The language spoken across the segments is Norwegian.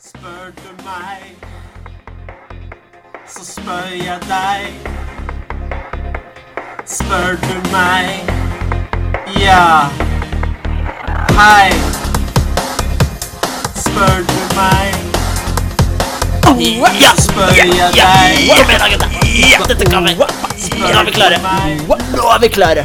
Spør du meg, så spør jeg deg. Spør du meg, ja. Hei. Spør du meg, Ja, spør jeg deg. kom igjen gutta. Ja, dette kan vi. Nå er vi klare. Nå er vi klare.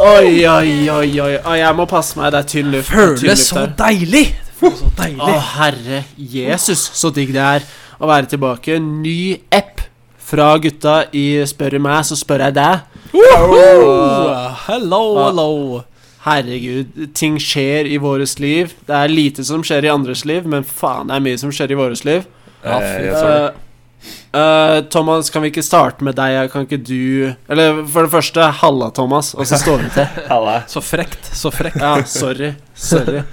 Oi, oi, oi, oi. Jeg må passe meg. Det er tynn luft. Føles så deilig! Det så deilig. Å, herre Jesus, så digg det er å være tilbake. Ny app fra gutta i Spør meg, så spør jeg deg. Hello, hello. Herregud, ting skjer i våres liv. Det er lite som skjer i andres liv, men faen, det er mye som skjer i våres liv. Ja, fy. uh. Eh, eh, Thomas, kan vi ikke starte med deg? Kan ikke du Eller for det første, halla, Thomas, og så står vi til. Halla. Så frekt, så frekt. Ja, sorry. Sorry.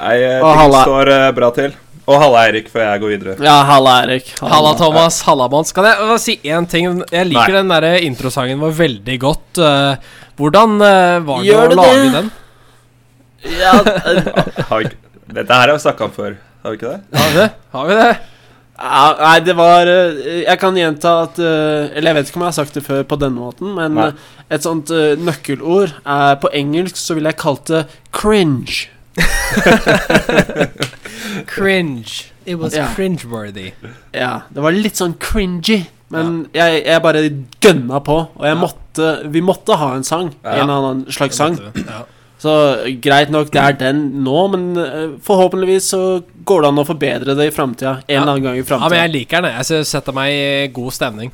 Nei, eh, ting halla. står eh, bra til. Og halla, Eirik, før jeg går videre. Ja, halla, Erik. Halla, Thomas. Halla, Mons. Kan jeg si én ting? Jeg liker Nei. den der introsangen vår veldig godt. Eh, hvordan eh, var det Gjør å det lage det? den? Ja, eh, Har vi dette her har vi snakka om før, har vi ikke det? Har vi det? Har vi det? Nei, det var eh, Jeg kan gjenta at eh, Eller jeg vet ikke om jeg har sagt det før på denne måten, men Nei. eh, et sånt eh, nøkkelord er På engelsk så ville jeg kalt det cringe. Cringe. It was Ja. cringeworthy. Ja, det var litt sånn cringy, men jeg, jeg bare gønna på, og jeg måtte Vi måtte ha en sang. Ja. En eller annen slags sang. Ja. Så greit nok, det er den nå, men eh, forhåpentligvis så går det an å forbedre det i framtida. En Ja. eller annen gang i ja, men jeg liker den. jeg. Jeg setter meg i god stemning.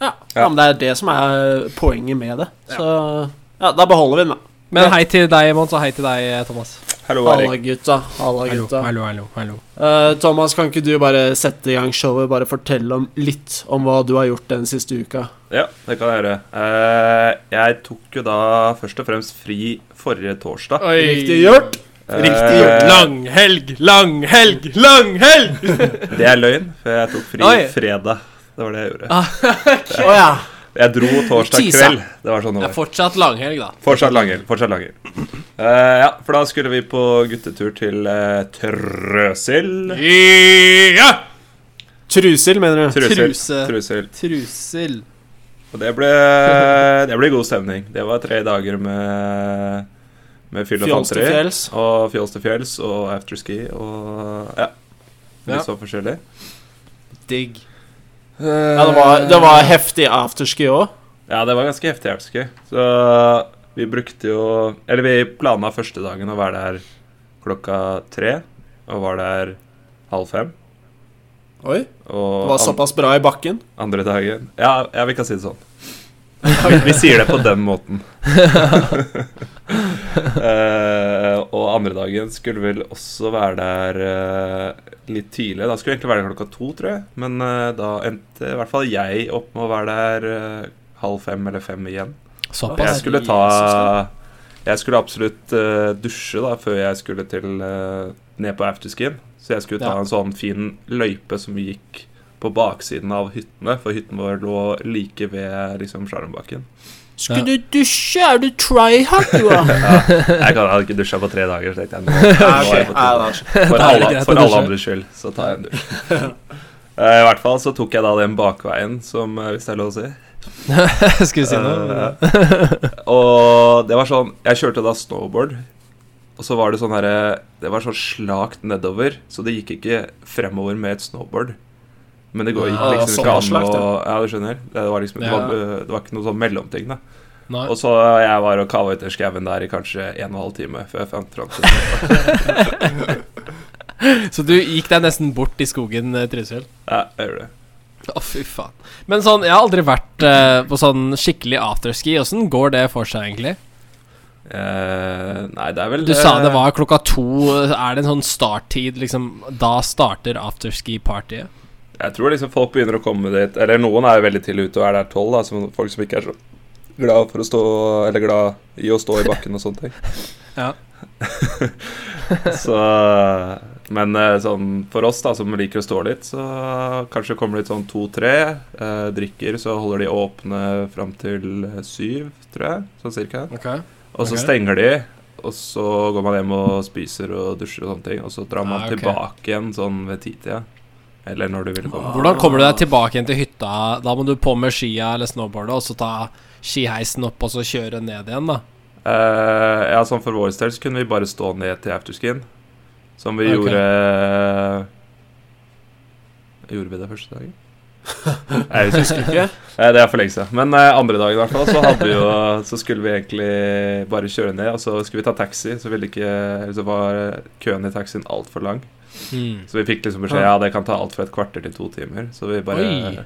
Ja, Ja. ja, men det er det som er poenget med det. Så ja, da beholder vi den, da. Men hei til deg, Mons, og hei til deg, Thomas. Hallo, Halla, gutta. Halla, gutta. hallo, hallo. hallo. Uh, Thomas, kan ikke du bare sette i gang showet? Bare fortelle om litt om hva du har gjort den siste uka. Ja, det kan jeg gjøre. Uh, jeg tok jo da først og fremst fri forrige torsdag. Riktig gjort. Riktig gjort. Langhelg, Lang helg, lang helg, lang helg! Det er løgn, for jeg tok fri Oi. fredag. Det var det jeg gjorde. Å ja. Jeg dro torsdag Tisa. kveld. Det var sånn det Det er var. fortsatt langhelg, da. Fortsatt langhelg. Fortsatt langhelg. Uh, ja, for da skulle vi på guttetur til uh, Trøsil. Ja! Trusil, mener du? Trusil. Truse. Trusil. Trusil. Og det ble, det ble god stemning. Det var tre dager med Med fyll og fanteri. Og fjols til fjells og afterski og ja. Litt Ja. så forskjellig. Digg. Ja, det var, det var heftig afterski òg. Ja, det var ganske heftig afterski. Så vi brukte jo Eller vi planla første dagen å være der klokka tre. Og var der halv fem. Oi. Det var såpass bra i bakken. andre dagen Ja, ja, vi kan si det sånn. Vi sier det på den måten. uh, og andre dagen skulle vel også være der uh, litt tidlig. Da skulle vi egentlig være der klokka to, tror jeg. Men uh, da endte i hvert fall jeg opp med å være der halv fem eller fem igjen. Såpass. Jeg skulle ta Jeg skulle absolutt dusje da før jeg skulle til ned på afterskin. Så jeg skulle ta Ja. en sånn fin løype som gikk på baksiden av hyttene, for hytten vår lå like ved liksom Sjarmbakken. Skulle du dusje? Er du try hard, du, da? Jeg kan, hadde ikke dusja på tre dager, så tenkte jeg nå, jeg For alle, for alle andres skyld, så tar jeg en dusj. Eh, I hvert fall så tok jeg da den bakveien, som eh, hvis det er lov å si. Skulle si noe? Eh, og det var sånn Jeg kjørte da snowboard. Og så var det sånn herre Det var sånn slakt nedover, så det gikk ikke fremover med et snowboard. Men det går gikk Ah, liksom sånn ikke an å ja. Ja, du skjønner? Det var liksom det var, det var ikke noe sånn mellomting, da. Nei. Og så jeg var og kava ut i skauen der i kanskje en og en halv time før jeg fant fram. Så du gikk deg nesten bort i skogen, eh, Trysil? Ja, jeg gjorde det. Å, fy faen. Men sånn, jeg har aldri vært uh, på sånn skikkelig afterski. Åssen går det for seg, egentlig? Uh, nei, det er vel Du sa det var klokka to. Er det en sånn starttid, liksom? Da starter afterski-partyet? Jeg tror liksom folk begynner å komme dit Eller noen er jo veldig tidlig ute og er der tolv, folk som ikke er så glad for å stå Eller glad i å stå i bakken og sånne ting. Ja. så Men eh, sånn for oss da som liker å stå litt, så kanskje kommer det litt sånn to-tre. Eh, drikker, så holder de åpne fram til eh, syv, tror jeg. Sånn cirka. Okay. Og så okay. stenger de, Og så går man hjem og spiser og dusjer og sånne ting. Og så drar man Ah, okay. tilbake igjen sånn ved titida. Eller når du vil komme. Hvordan kommer du deg tilbake igjen til hytta? Da må du på med skia eller snowboardet, og så ta skiheisen opp og så kjøre ned igjen, da. Uh, ja, sånn for vår del så kunne vi bare stå ned til afterskien. Som vi okay. gjorde Gjorde vi det første dagen? Jeg husker ikke. Det er for lenge siden. Men eh, andre dagen i hvert fall så, jo, så skulle vi egentlig bare kjøre ned. Og så skulle vi ta taxi, så, ikke, så var køen i taxien altfor lang. Mm. Så vi fikk liksom beskjed ja, det kan ta alt fra et kvarter til to timer. Så vi bare Oi.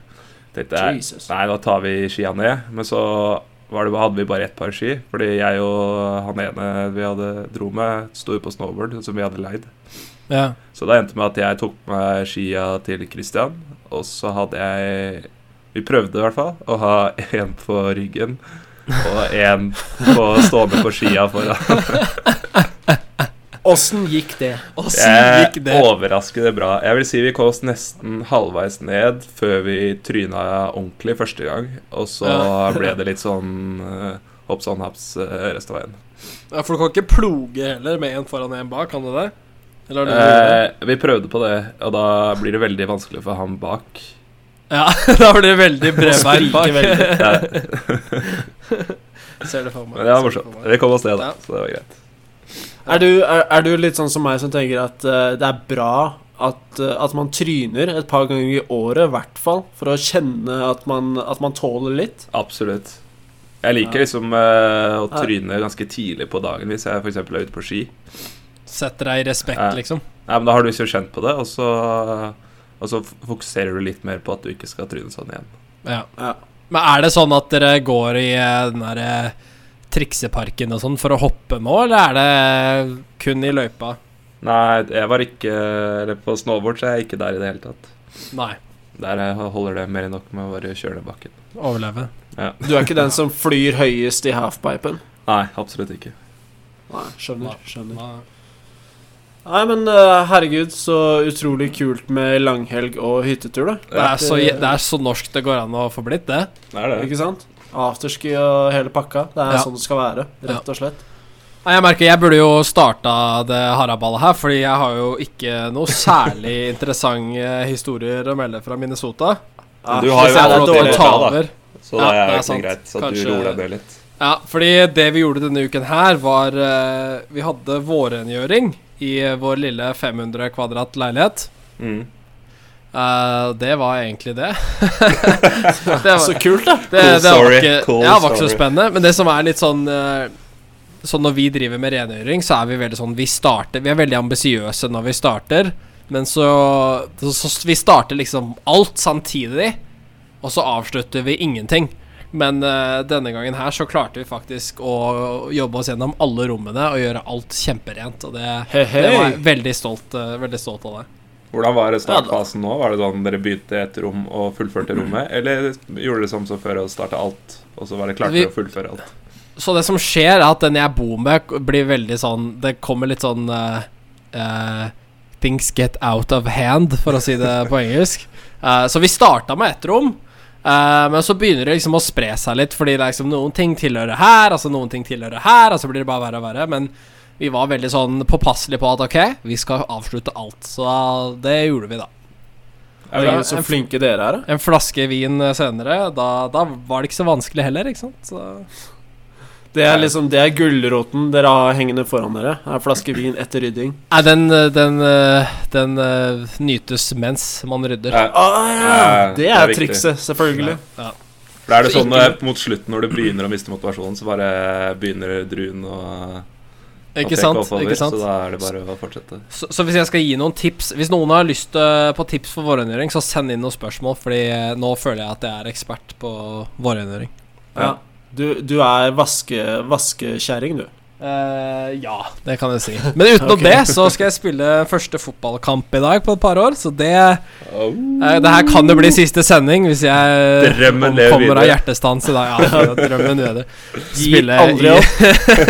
tenkte nei, Jesus. nei, da tar vi skia ned. Men så var det, hadde vi bare ett par ski. Fordi jeg og han ene vi hadde dro med, sto på snowboard som vi hadde leid. Ja. Så det endte med at jeg tok med skia til Christian, og så hadde jeg Vi prøvde i hvert fall å ha én på ryggen og én på stående på skia foran. Åssen gikk det? Åssen Eh, gikk det? Overraskende bra. Jeg vil si vi kom oss nesten halvveis ned før vi tryna ordentlig første gang. Og så Ja. ble det litt sånn uh, hopp sånn haps uh, resten av veien. Ja, for du kan ikke ploge heller med en foran og en bak, kan du det? Eller gjort det? Eh, vi prøvde på det, og da blir det veldig vanskelig for han bak. Ja, da blir det veldig bredbeint bak. Skriker Ser det for meg. Men det var morsomt. Vi kom oss ned, da, Ja. så det var greit. Er du, er, er du litt sånn som meg som tenker at uh, det er bra at, uh, at man tryner et par ganger i året, i hvert fall, for å kjenne at man, at man tåler litt? Absolutt. Jeg liker Ja. liksom uh, å tryne ganske tidlig på dagen hvis jeg f.eks. er ute på ski. Setter deg i respekt, Ja. liksom. Nei, men Da har du liksom kjent på det, og så, og så fokuserer du litt mer på at du ikke skal tryne sånn igjen. Ja. Ja. Men er det sånn at dere går i den derre trikseparken og sånn for å hoppe nå, eller er det kun i løypa? Nei, jeg var ikke Eller på snowboard så jeg er ikke der i det hele tatt. Nei. Der holder det mer enn nok med å bare kjøre ned bakken. Overleve. Du er ikke den som flyr høyest i halfpipen? Nei, absolutt ikke. Nei, skjønner. skjønner Nei. Nei, men eh, herregud, så utrolig kult med langhelg og hyttetur, da. Det er, så, det er så norsk det går an å få blitt, det. Det er det. Ikke sant? Afterski og hele pakka. Det er Ja. sånn det skal være, rett og slett. Jeg merker jeg burde jo starta det haraballet her, fordi jeg har jo ikke noe særlig interessante historier å melde fra Minnesota. Ja, Du har jo det til dårlig. ta da. Så Ja, da er det er ikke sant. greit at Kanskje- du roer deg ned litt. Ja, fordi det vi gjorde denne uken her, var eh, Vi hadde vårrengjøring i vår lille 500 kvadrat leilighet. Mm. Eh, det var egentlig det. det var, Så kult, da. det, Cool det var ikke, cool ja, var ikke så spennende. Men det som er litt sånn uh, Sånn når vi driver med rengjøring, så er vi veldig sånn Vi starter Vi er veldig ambisiøse når vi starter, men så, så, så Vi starter liksom alt samtidig, og så avslutter vi ingenting. Men uh, denne gangen her så klarte vi faktisk å jobbe oss gjennom alle rommene og gjøre alt kjemperent. Og det, Hei, det var jeg veldig stolt, eh, veldig stolt av det. Hvordan var startfasen nå? Var det sånn dere begynte et rom og fullførte rommet? Eller gjorde dere som så før og starta alt, og så var det klart for å fullføre alt? Så det som skjer, er at den jeg bor med, blir veldig sånn Det kommer litt sånn uh, uh, Things get out of hand, for å si det på engelsk. Uh, så vi starta med ett rom, men så begynner det liksom å spre seg litt, fordi det er liksom noen ting tilhører her, altså noen ting tilhører her, og så blir det bare verre og verre. Men vi var veldig sånn påpasselige på at ok, vi skal avslutte alt. Så det gjorde vi, da. Herregud, så flinke dere er, da. En flaske vin senere, da, da var det ikke så vanskelig heller, ikke sant. Så Det er liksom Det er gulroten dere har hengende foran dere. En flaske vin etter rydding. Nei, den, den, den, den eh, nytes mens man rydder. Ja, Ah, ja. Ja, Det det er er trikset, selvfølgelig. For er det Så sånn ikke- mot slutten, når du begynner å miste motivasjonen, så bare begynner druen å Ikke sant? Oppover, ikke sant? Så da er det bare å fortsette. Så, så hvis jeg skal gi noen tips Hvis noen har lyst eh, på tips for vårrengjøring, så send inn noen spørsmål, Fordi eh, nå føler jeg at jeg er ekspert på vårrengjøring. Ja. Du, du er vaske, vaskekjerring, du. Eh, ja, det kan jeg si. Men utenom okay. det så skal jeg spille første fotballkamp i dag på et par år, så det Oh. uh, Det her kan jo bli siste sending hvis jeg Drømmen kommer av hjertestans i dag. Ja, drømmen lever. Gir Spille aldri opp.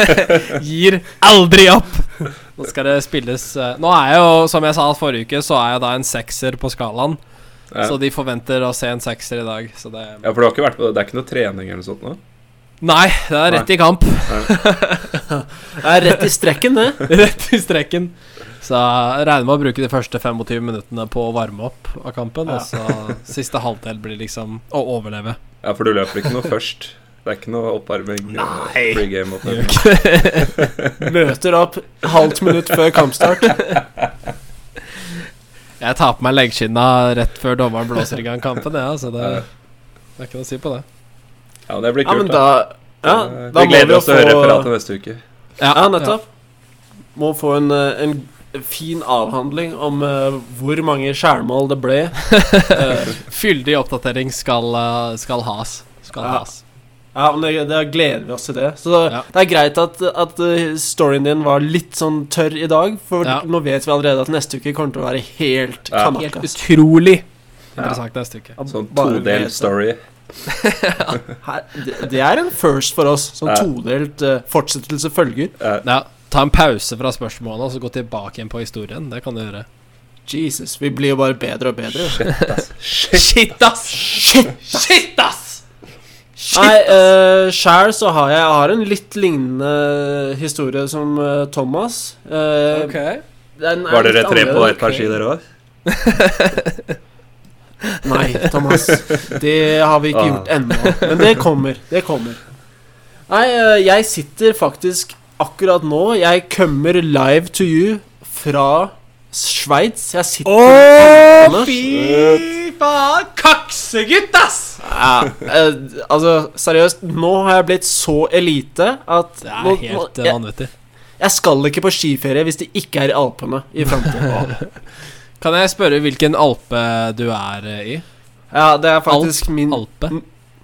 Gir aldri opp! Nå skal det spilles uh, Nå er jeg jo, som jeg sa forrige uke, så er jeg da en sekser på skalaen. Ja. Så de forventer å se en sekser i dag. Så det ja, for du har ikke vært på det? Det er ikke noe trening eller noe sånt nå? Nei, det er rett i kamp. Det er rett i strekken, det. Rett i strekken. Så jeg regner med å bruke de første 25 minuttene på å varme opp av kampen. Og så siste halvdel blir liksom å overleve. Ja, for du løper ikke noe først. Det er ikke noe oppvarming. Nei! Pre-game-oppvarming. Møter opp halvt minutt før kampstart. Jeg tar på meg leggskinna rett før dommeren blåser i gang kampen, ja, så det, det er ikke noe å si på det. Ja, det blir Ja, kult, men da. Ja, da Vi gleder oss til å høre referatet neste uke. Ja, nettopp. Må få en, eh, en fin avhandling om uh, hvor mange skjærmål det ble. Eh, Fyldig oppdatering skal, skal has. Skal Ja. has. ja, men det, det gleder vi oss til det. Så Ja. det er greit at, at storyen din var litt sånn tørr i dag, for Ja. nå vet vi allerede at neste uke kommer til å være helt Ja. Helt knallkast. utrolig interessant neste uke. Sånn todelt story. Her, det, det er en first for oss. Sånn Ja. todelt eh, fortsettelse følger. Ja, ta en pause fra spørsmålene og så gå tilbake igjen på historien. Det kan du gjøre. Jesus, vi blir jo bare bedre og bedre. Shit, ass. Shit. Shit, ass! Shit! Shit, ass! Nei, uh, sjæl så har jeg, jeg har en litt lignende historie som uh, Thomas. Den er Var dere tre på ett par ski, dere òg? Nei, Thomas. Det har vi ikke Ah. gjort ennå. Men det kommer. Det kommer. Nei, eh, jeg sitter faktisk akkurat nå Jeg kommer live to you fra Sveits. Jeg sitter Å, fy faen! Kaksegutt, ass! Ja, eh, altså, seriøst, nå har jeg blitt så elite at Det er nå, helt nå, jeg, vanvittig. jeg skal ikke på skiferie hvis det ikke er i Alpene i framtida. Kan jeg spørre hvilken alpe du er eh, i? Ja, det er faktisk min, Alpe?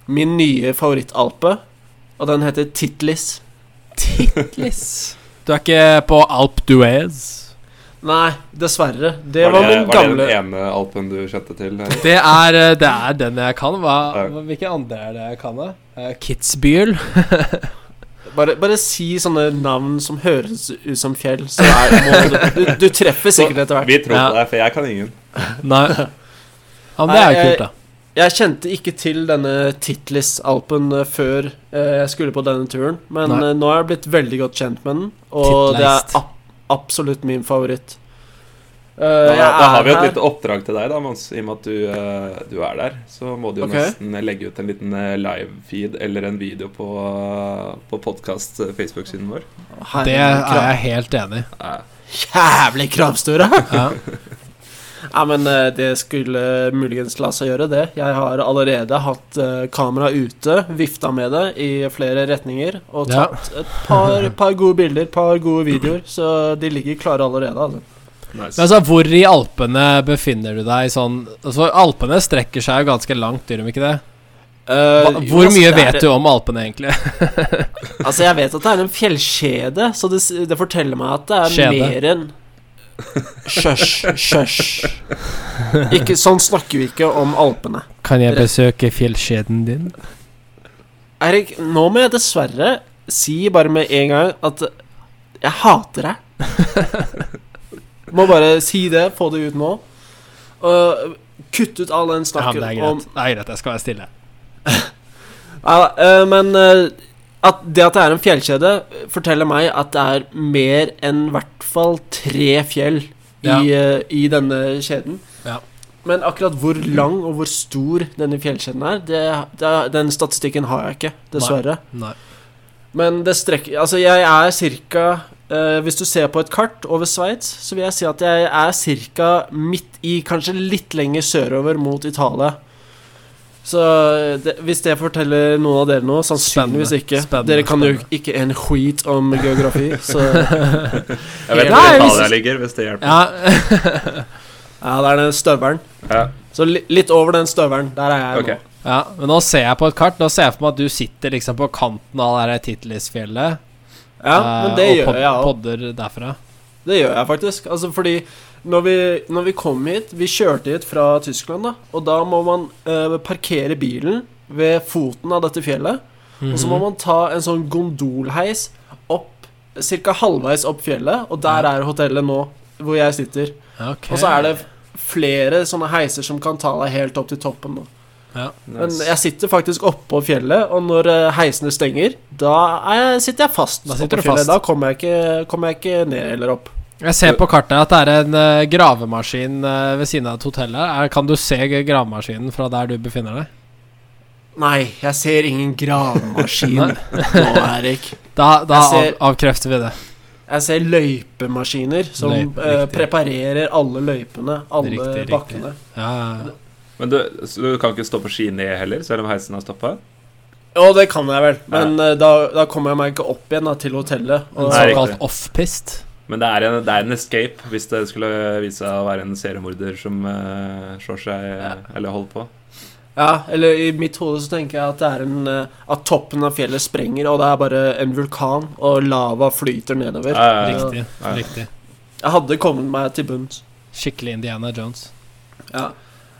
min nye favorittalpe, og den heter Titlis. Titlis. Du er ikke på Alp Duez? Nei, dessverre. Det Var var, min var det den ene alpen du kjente til? Det er, eh, det er den jeg kan. Hva, hva- hvilke andre er det jeg kan, da? Uh, Kitzbühel. bare, bare si sånne navn som høres ut som fjell, så er må, du, du treffer sikkert etter hvert. Vi tror Ja. på deg, for jeg kan ingen. Nei. Ja, men det er jo kult, da. Jeg kjente ikke til denne Titlis-alpen eh, før eh, jeg skulle på denne turen, men Nei. eh, nå har jeg blitt veldig godt kjent med den, og det er ab absolutt min favoritt. Eh, Da, da har vi et her- lite oppdrag til deg, da, Mons. I og med at du, uh, du er der, så må du jo okay. nesten legge ut en liten eh, live-feed eller en video på, uh, på podkast-Facebook-siden vår. Det er jeg helt enig i. Eh, Jævlig kravstore! Ja. Ja, men eh, det skulle muligens la seg gjøre, det. Jeg har allerede hatt eh, kamera ute, vifta med det i flere retninger, og Ja. tatt et par, par gode bilder, par gode videoer, så de ligger klare allerede. Altså. Nice. Men altså, hvor i Alpene befinner du deg sånn altså, Alpene strekker seg jo ganske langt, gjør de ikke det? Uh, Hva, jo, hvor altså, mye det er- vet du om Alpene, egentlig? Altså, jeg vet at det er en fjellkjede, så det, det forteller meg at det er Kjede. mer enn Sjøsj, sjøsj. Sånn snakker vi ikke om Alpene. Kan jeg besøke fjellkjeden din? Eirik, nå må jeg dessverre si bare med en gang at jeg hater deg. Må bare si det, få det ut nå. Uh, kutt ut all den Ja, snakken det er om. Det er greit, jeg skal være stille. Ja, uh, men uh, at det at det er en fjellkjede, forteller meg at det er mer enn i hvert fall tre fjell i, Ja. eh, i denne kjeden. Ja. Men akkurat hvor lang og hvor stor denne fjellkjeden er, det, det, den statistikken har jeg ikke, dessverre. Nei. Men det strekker Altså, jeg er cirka eh, Hvis du ser på et kart over Sveits, så vil jeg si at jeg er cirka midt i, kanskje litt lenger sørover mot Italia. Så eh, det, hvis det forteller noen av dere noe, sannsynligvis Spennende. ikke. Spennende, dere kan jo ikke en skit om geografi, så Jeg vet hvor Italia ligger, hvis det hjelper. Ja, Ja, det er den støvelen. Ja. Så li, litt over den støvelen. Der er jeg okay. nå. ja, men nå ser jeg på et kart. Nå ser jeg for meg at du sitter liksom på kanten av det der Titlisfjellet. Ja, men det uh, gjør pod jeg òg. podder derfra. Det gjør jeg faktisk. Altså fordi når vi, når vi kom hit Vi kjørte hit fra Tyskland, da. Og da må man uh, parkere bilen ved foten av dette fjellet. Og så må Mhm. man ta en sånn gondolheis opp ca. halvveis opp fjellet. Og der er hotellet nå, hvor jeg sitter. Okay. Og så er det flere sånne heiser som kan ta deg helt opp til toppen. Da. Ja. Men jeg sitter faktisk oppå fjellet, og når eh, heisene stenger, da er sitter jeg fast. Da sitter du fast. Da kommer jeg, ikke, kommer jeg ikke ned eller opp. Jeg ser på kartet at det er en eh, gravemaskin eh, ved siden av et hotell her. Er, kan du se gravemaskinen fra der du befinner deg? Nei, jeg ser ingen gravemaskin nå, Erik. Da, da ser- avkrefter vi det. Jeg ser løypemaskiner som Løype, eh, preparerer alle løypene, alle Riktig, riktig. bakkene. Ja, ja, ja. Men du, du kan ikke stå på ski ned heller, selv om heisen har stoppa? Jo, det kan jeg vel, men ja. da, da kommer jeg meg ikke opp igjen da, til hotellet. Og, Nei, riktig. såkalt off-pist. Men det er, en, det er en escape hvis det skulle vise seg å være en seriemorder som uh, slår seg eller holder på. ja, eller i mitt hode så tenker jeg at det er en eh, At toppen av fjellet sprenger, og det er bare en vulkan, og lava flyter nedover. Ja, ja, ja. Riktig. Ja. riktig Jeg hadde kommet meg til bunns. Skikkelig Indiana Jones. Ja.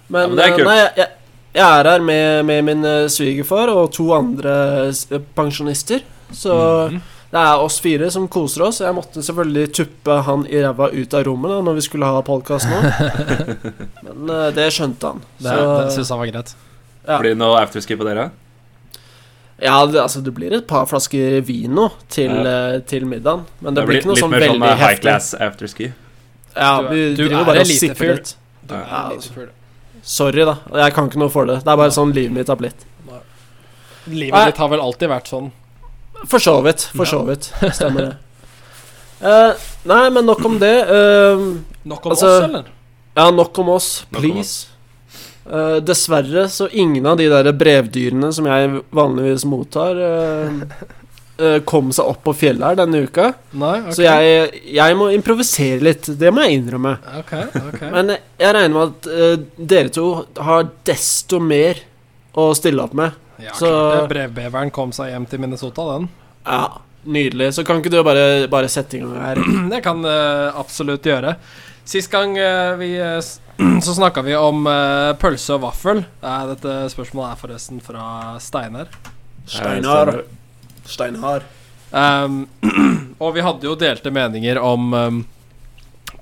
Ja, Men, men det er eh, kult. nei, jeg, jeg, er her med, med min eh, svigerfar og to andre pensjonister. Så Mhm. det er oss fire som koser oss. Jeg måtte selvfølgelig tuppe han i ræva ut av rommet da når vi skulle ha podkast nå. Men uh, det skjønte han. Det, Så det syns han var greit. Ja. Blir det noe afterski på dere? ja, det, altså, det blir et par flasker vin nå til, Ja. uh, til middagen. Men det, blir ikke noe litt sånn mer sånn veldig eh, high class afterski. Ja, Du vi du driver er bare og sipper litt. Du er Ja, litt altså. full. Sorry, da. Jeg kan ikke noe for det. Det er bare sånn livet mitt har blitt. Livet Nei. ditt har vel alltid vært sånn. For så vidt. For så vidt. Stemmer det. Uh, nei, men nok om det. Uh, Nok om Altså, oss, eller? ja, nok om oss, please. Uh, dessverre så ingen av de der brevdyrene som jeg vanligvis mottar, kom seg opp på fjellet her denne uka. Nei? okay. Så jeg, jeg må improvisere litt. Det må jeg innrømme. Okay, okay. Men jeg regner med at uh, dere to har desto mer å stille opp med. Ja, så- Brevbeveren kom seg hjem til Minnesota, den. Ja, Nydelig. Så kan ikke du bare, bare sette i gang her? Det kan uh, absolutt gjøre. Sist gang uh, vi eh, så snakka vi om eh, pølse og vaffel. Eh, dette spørsmålet er forresten fra Steinar. Steinar. Steinar. Um, og vi hadde jo delte meninger om um,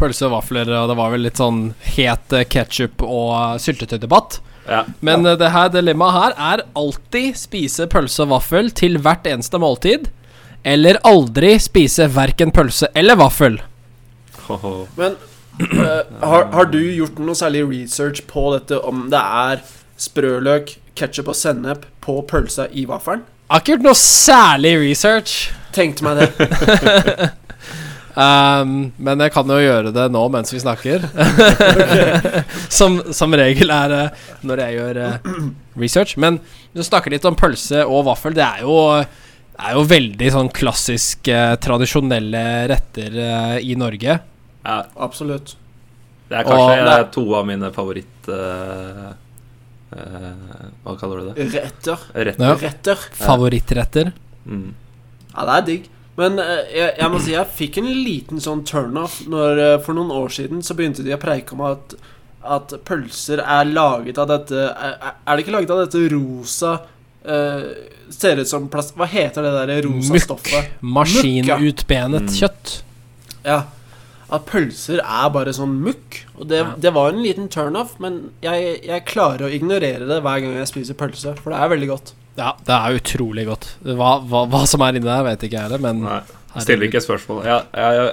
pølse og vafler, og det var vel litt sånn het eh, ketsjup og syltetøydebatt. Ja. Men eh, det her dilemmaet her er alltid spise pølse og vaffel til hvert eneste måltid. Eller aldri spise verken pølse eller vaffel. Men uh, har, har du gjort noe særlig research på dette om det er sprøløk, ketsjup og sennep på pølsa i vaffelen? Jeg har ikke gjort noe særlig research. Tenkte meg det. Um, men jeg kan jo gjøre det nå mens vi snakker. som, som regel er det når jeg gjør uh, research. Men du snakker litt om pølse og vaffel. Det er jo, det er jo veldig sånn klassisk uh, tradisjonelle retter i Norge. Ja, Absolutt. det er Og kanskje det er- to av mine favoritt... eh, eh, hva kaller du det? Retter. Retter. Ja. Retter. Favorittretter. Mm. Ja, det er digg. Men eh, jeg, jeg må si jeg fikk en liten sånn turnoff når eh, For noen år siden så begynte de å preike om at At pølser er laget av dette Er, er det ikke laget av dette rosa uh, Ser ut som plast... Hva heter det der rosa Mukk. stoffet? Maskinutbenet Mm. kjøtt. Ja. At pølser er bare sånn mukk. Og det, Ja. det var en liten turnoff, men jeg, jeg klarer å ignorere det hver gang jeg spiser pølse, for det er veldig godt. Ja, det er utrolig godt. Hva, hva, hva som er inni der, vet ikke jeg heller, men Nei, stiller ikke spørsmål. Jeg, jeg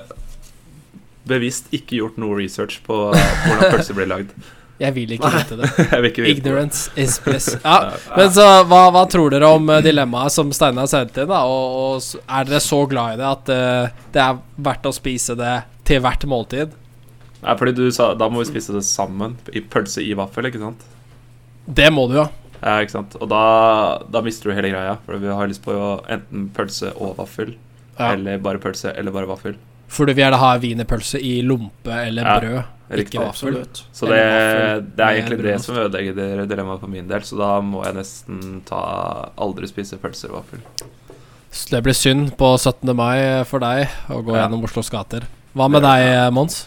bevisst ikke gjort noe research på hvordan pølser blir lagd. Jeg vil ikke vite det. Ikke vite det. Ignorance is bliss. Ja, men så hva, hva tror dere om eh, dilemmaet som Steinar sendte inn? da? Og, og er dere så glad i det at uh, det er verdt å spise det til hvert måltid? Nei, fordi du sa Da må vi spise det sammen. I pølse i vaffel, ikke sant? Det må du ja. Ja, ikke sant? Og da, da mister du hele greia. For vi har lyst på enten pølse og vaffel. Ja. Eller bare pølse eller bare vaffel. For du vil gjerne ha wienerpølse i lompe eller Ja, brød, Riktig. ikke vaffel. Absolutt. Så det, det er egentlig det som ødelegger dilemmaet for min del. Så da må jeg nesten ta aldri spise pølse og vaffel. Så det blir synd på 17. mai for deg å gå Ja. gjennom Oslos gater. Hva med deg, Mons?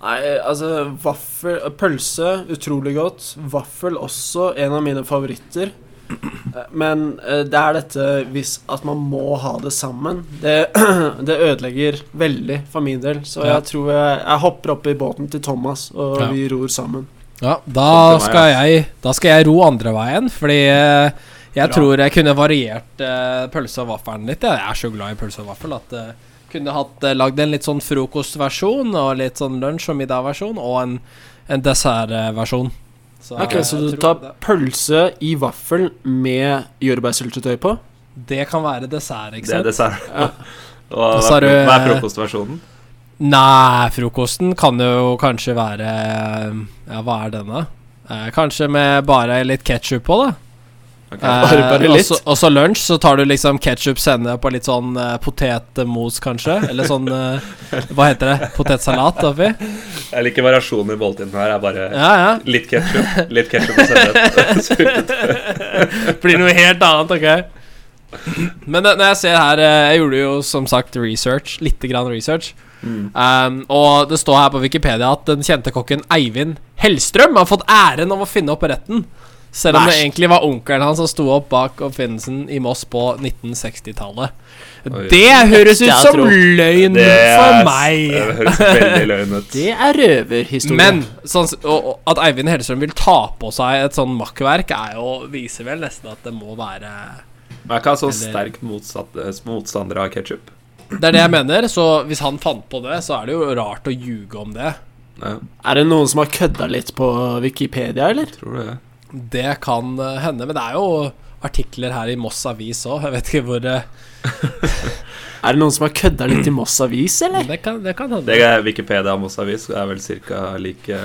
Nei, altså vaffel Pølse, utrolig godt. Vaffel også en av mine favoritter. Eh, Men eh, det er dette hvis at man må ha det sammen. Det, det ødelegger veldig for min del. Så jeg tror jeg, jeg hopper opp i båten til Thomas, og Ja. vi ror sammen. Ja, da skal jeg Da skal jeg ro andre veien, fordi eh, jeg Bra. tror jeg kunne variert pølse og vaffelen litt. Jeg er så glad i pølse og vaffel at kunne hatt uh, lagd en litt sånn frokostversjon og litt sånn lunsj- og middagversjon og en, en dessertversjon. Så, Ok, jeg Så du tar det, pølse i vaffel med jordbærsyltetøy på? det kan være dessert, ikke sant? Det er dessert. Ja. Og hva hva er frokostversjonen? Nei, frokosten kan jo kanskje være Ja, hva er denne? Eh, kanskje med bare litt ketsjup på, da. Ok. Bare- bare Eh, Og så lunsj, så tar du liksom ketsjup, sennep og litt sånn uh, potetmos, kanskje. Eller sånn uh, Hva heter det? Potetsalat oppi? Jeg liker variasjonen i måltidene her. Er bare Ja, ja. litt ketsjup, litt ketsjup og sennep. Blir noe helt annet, ok. Men når jeg ser her eh, Jeg gjorde jo som sagt research. Lite grann research. Mm. Um, og det står her på Wikipedia at den kjente kokken Eivind Hellstrøm har fått æren av å finne opp retten. Selv om det egentlig var onkelen hans som sto opp bak oppfinnelsen i Moss på 1960-tallet. Det høres ut som løgn Det for er- meg. Det høres veldig løgn ut. Det er røverhistorie. Men sånn, og, og at Eivind Hellstrøm vil ta på seg et sånn makkverk, er jo viser vel nesten at det må være Men er ikke han så sterk motstander av ketsjup. Det er det jeg mener. Så hvis han fant på det, så er det jo rart å ljuge om det. Ja, Er det noen som har kødda litt på Wikipedia, eller? tror du det? Det kan eh, hende. Men det er jo artikler her i Moss Avis òg. Jeg vet ikke hvor det Er det noen som har kødda litt i Moss Avis, eller? Det kan, det kan hende. Det er Wikipedia og Moss Avis er vel ca. like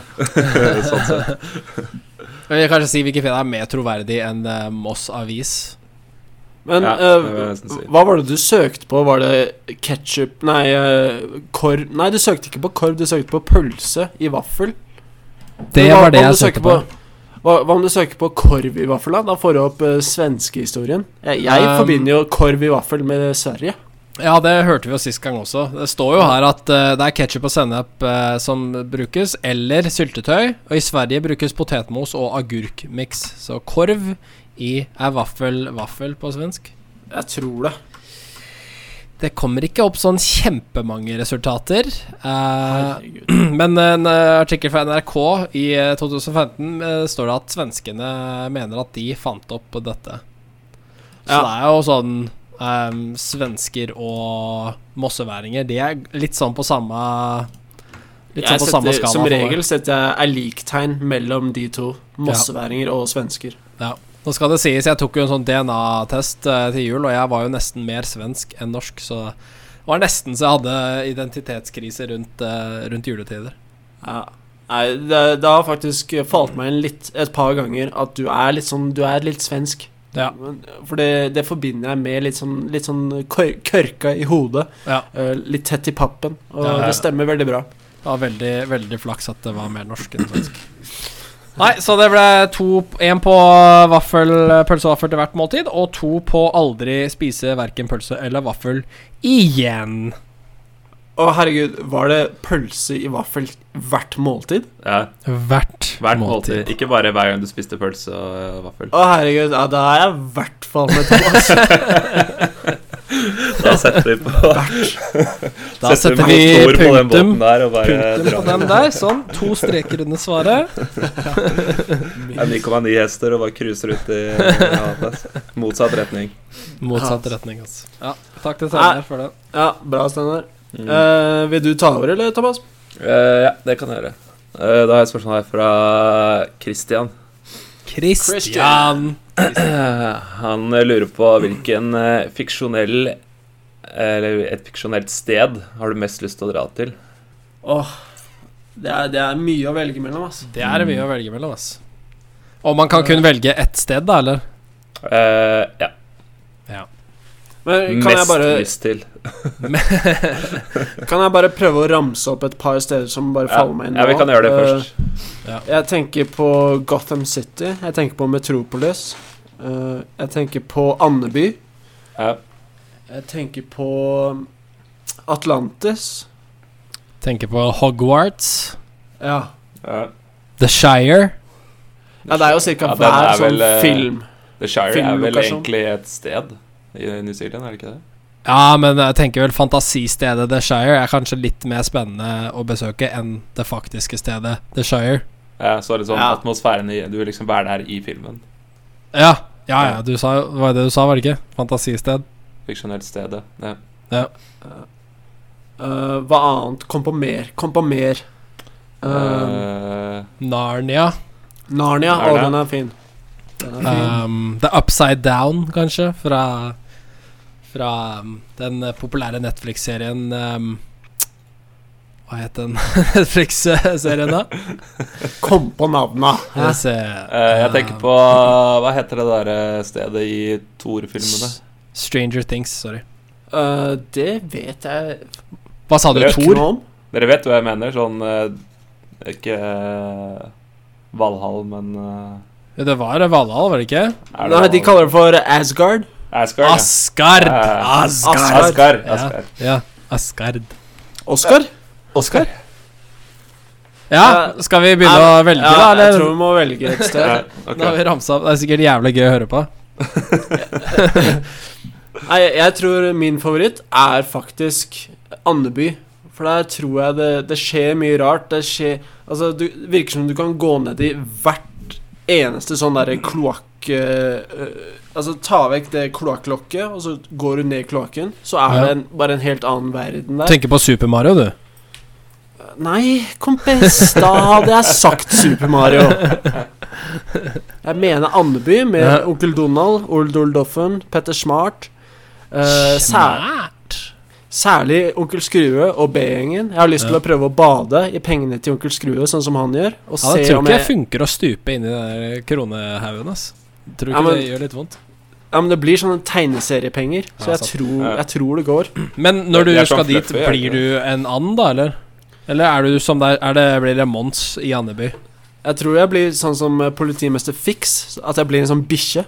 sånn sett. Jeg vil kanskje si Wikipedia er mer troverdig enn eh, Moss Avis. Men Ja, eh, si. hva var det du søkte på? Var det ketsjup Nei, eh, korv Nei, du søkte ikke på korv, du søkte på pølse i vaffel. Det hva- var det jeg søkte på. på. Hva, hva om du søker på korv i vaffel, da? Da får du opp uh, svenskehistorien. Jeg, jeg Um, forbinder jo korv i vaffel med Sverige. Ja, det hørte vi jo sist gang også. Det står jo her at uh, det er ketsjup og sennep uh, som brukes, eller syltetøy. Og i Sverige brukes potetmos og agurkmiks. Så korv i er vaffel vaffel på svensk. Jeg tror det. Det kommer ikke opp sånn kjempemange resultater. Eh, men en eh, artikkel fra NRK i eh, 2015 eh, står det at svenskene mener at de fant opp dette. Så Ja. det er jo sånn ehm, Svensker og mosseværinger, de er litt sånn på samme Litt sånn på samme skala. som regel setter jeg er liktegn mellom de to. Mosseværinger og svensker. Ja. Nå skal det sies, jeg tok jo en sånn DNA-test eh, til jul, og jeg var jo nesten mer svensk enn norsk, så det var nesten så jeg hadde identitetskrise rundt, eh, rundt juletider. Ja. Nei, det, det har faktisk falt meg inn litt et par ganger at du er litt sånn Du er litt svensk. Ja. For det, det forbinder jeg med litt sånn, litt sånn kør, kørka i hodet. Ja. eh, litt tett i pappen. Og Ja, ja. det stemmer veldig bra. Det var veldig, veldig flaks at det var mer norsk enn svensk. Nei, så det ble to Én på vaffel, pølse og vaffel til hvert måltid, og to på aldri spise verken pølse eller vaffel igjen. Å, herregud, var det pølse i vaffel hvert måltid? Ja, Hvert, hvert måltid. Ikke bare hver gang du spiste pølse og eh, vaffel. Å, herregud, ja, da er jeg i hvert fall med Thomas. Da setter vi på Da setter vi ord på den punktum. der og bare Punktum på den der. Sånn. To streker under svaret. Det er 9,9 hester og bare cruiser ut i ja, motsatt retning. Motsatt retning, altså. Ja, takk til Steinar for det. Ja, bra, Steinar. Mm. Uh, vil du ta over, eller, Thomas? Uh, ja, det kan jeg gjøre. Uh, da har jeg et spørsmål her fra Christian. Christian. Han eh, lurer på hvilken fiksjonell Eller et fiksjonelt sted har du mest lyst til å dra til? Åh, det er, det er mye å velge mellom, ass. Det er mye å velge mellom, ass. Og man kan kun velge ett sted, da, eller? Uh, ja. Men kan jeg, Mest bare, lyst til. kan jeg bare prøve å ramse opp et par steder som bare Ja, faller meg inn ja, vi kan gjøre det først. først. Jeg tenker på Gotham City. Jeg tenker på Metropolis. Uh, jeg tenker på Andeby. Ja. Jeg tenker på Atlantis. Tenker på Hogwarts. Ja. Ja. The Shire. ja, det er jo ca. Ja, hver er sånn vel, eh, film. The Shire er vel egentlig et sted i New Zealand, er det ikke det? Ja, men jeg tenker vel fantasistedet The Shire er kanskje litt mer spennende å besøke enn det faktiske stedet The Shire. Ja, så er det sånn Ja. atmosfæren i Du vil liksom være der i filmen. Ja, ja, ja, du sa det var det du sa, var det ikke? Fantasisted? Fiksjonelt stedet. Ja. Eh, hva annet? Kom på mer. Kom på mer. Eh, Eh, Narnia. Narnia. Å, den er fin. Den er fin. Um, The Upside Down, kanskje, fra Fra um, den populære Netflix-serien um, Hva het den Netflix-serien, da? Kom på navnet! Jeg, ser, eh, jeg tenker um, på Hva heter det der stedet i Thor-filmene? Stranger Things, sorry. Uh, det vet jeg Hva sa du? Thor? Dere vet hva jeg mener? Sånn uh, Ikke uh, Valhall, men Ja, det var Valhall, var det ikke? det Nei, de kaller det for Asgard. Asgard. ja. Asgard! Ja. Asgard! Asgard. Ja, Asgard. ja, Asgard. Oscar? Oscar? Ja, skal vi begynne å velge, ja, da? Jeg tror vi må velge et sted. Ja, okay. Nå har vi ramsa opp. Det er sikkert jævlig gøy å høre på. Nei, jeg tror min favoritt er faktisk Andeby. For der tror jeg det, det skjer mye rart. Det skjer Altså, det virker som du kan gå ned i hvert eneste sånn derre kloakk eh, eh, Altså, ta vekk det kloakklokket, og så går du ned i kloakken. Så er Ja. det en, bare en helt annen verden der. Tenker på Super Mario, du. Nei, kompis, da hadde jeg sagt Super Mario. Jeg mener Andeby med Ja. Onkel Donald, Old Old Doffen, Petter Smart. Eh, sær, Smart. særlig Onkel Skrue og B-gjengen. Jeg har lyst til å prøve å bade i pengene til Onkel Skrue, sånn som han gjør. Og Ja, det se tror om ikke jeg funker å stupe inn i den kronehaugen, ass. Tror Ja, ikke men- det gjør litt vondt. Ja, men det blir sånne tegneseriepenger, så Ja, jeg tror, jeg tror det går. Men når du er sånn skal dit, fløffe, blir du en and, da, eller? Eller er du som der er det, Blir det Mons i Andeby? Jeg tror jeg blir sånn som politimester Fix, at jeg blir en sånn bikkje.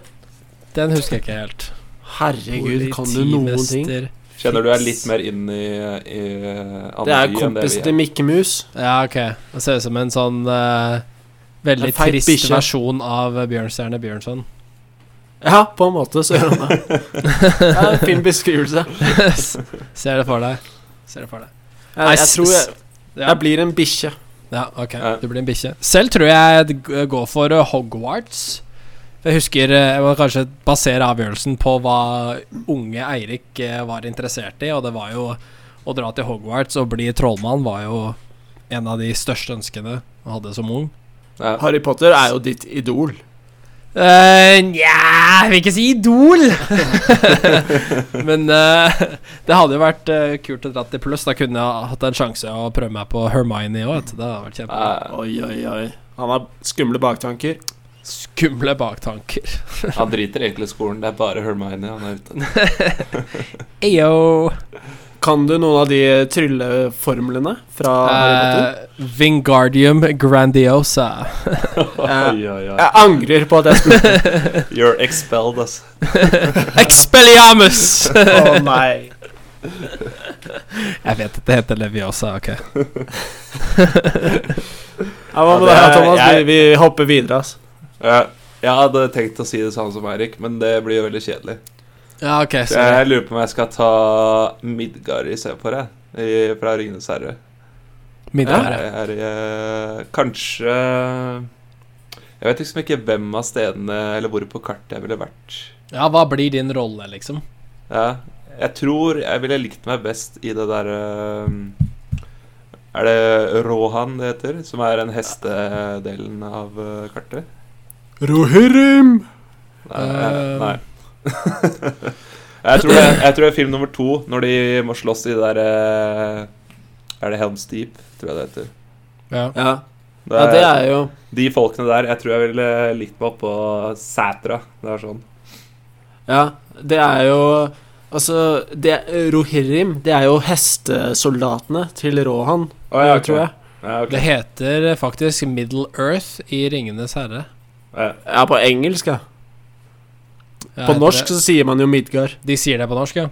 Den husker jeg ikke helt. Herregud, kan du noen ting? Kjenner du deg litt mer inn i, i Det er kompisen til? Mikke Mus. Ja, ok. Det ser ut som en sånn uh, veldig En trist bikkje. versjon av Bjørnstjerne Bjørnson. Ja, på en måte så gjør han det. Det er en fin beskrivelse. Ser det for deg. Ser det for deg. Jeg, jeg tror jeg, jeg blir en bikkje. Ja, ok. Du blir en bikkje. Selv tror jeg jeg går for eh, Hogwarts. Jeg husker eh, Jeg må kanskje basere avgjørelsen på hva unge Eirik eh, var interessert i, og det var jo å dra til Hogwarts og bli trollmann var jo en av de største ønskene jeg hadde som ung. Ja. Harry Potter er jo ditt idol. Uh, Nja, jeg vil ikke si Idol. Men uh, det hadde jo vært uh, kult å dra til pluss. Da kunne jeg hatt en sjanse å prøve meg på Hermione òg. Det hadde vært kjempebra. Eh, Oi, oi, oi. Han har skumle baktanker. Skumle baktanker. Han driter egentlig i skolen. Det er bare Hermione han er ute. Eyo. Kan du noen av de trylleformlene fra uh, Eh, Vingardium Grandiosa. Oi, oi, oi. Jeg angrer på at jeg spurte. You're expelled, altså. Expelliarmus! Å nei. jeg vet at det heter Leviosa, ok. Ja, hva med Ja, deg, det Thomas? Vi, jeg- vi hopper videre, altså. Ja, jeg hadde tenkt å si det samme som Eirik, men det blir jo veldig kjedelig. Ja, ok, Så jeg lurer på om jeg skal ta Midgard for det. Fra Ringenes herre. Middag. Jeg er, eh, kanskje Jeg vet liksom ikke hvem av stedene eller hvor på kartet jeg ville vært. Ja, hva blir din rolle, liksom? Ja, jeg tror jeg ville likt meg best i det der eh, Er det Rohan det heter? Som er den hestedelen av eh, kartet? Rohirrim! Nei. Eh. nei. jeg, tror det, jeg tror det er film nummer to, når de må slåss i det der eh, Er det Helms Deep, tror jeg det heter. Ja. Ja. Det ja, det er jo De folkene der, jeg tror jeg ville likt meg oppå Sætra. Det er sånn. Ja, det er jo Altså, det, Rohirrim, det er jo hestesoldatene til Rohan, oh, ja, okay. tror jeg. Ja, okay. Det heter faktisk Middle Earth i Ringenes herre. Ja. Ja, på engelsk, ja. Ja, På norsk det. så sier man jo Midgard. De sier det på norsk, ja.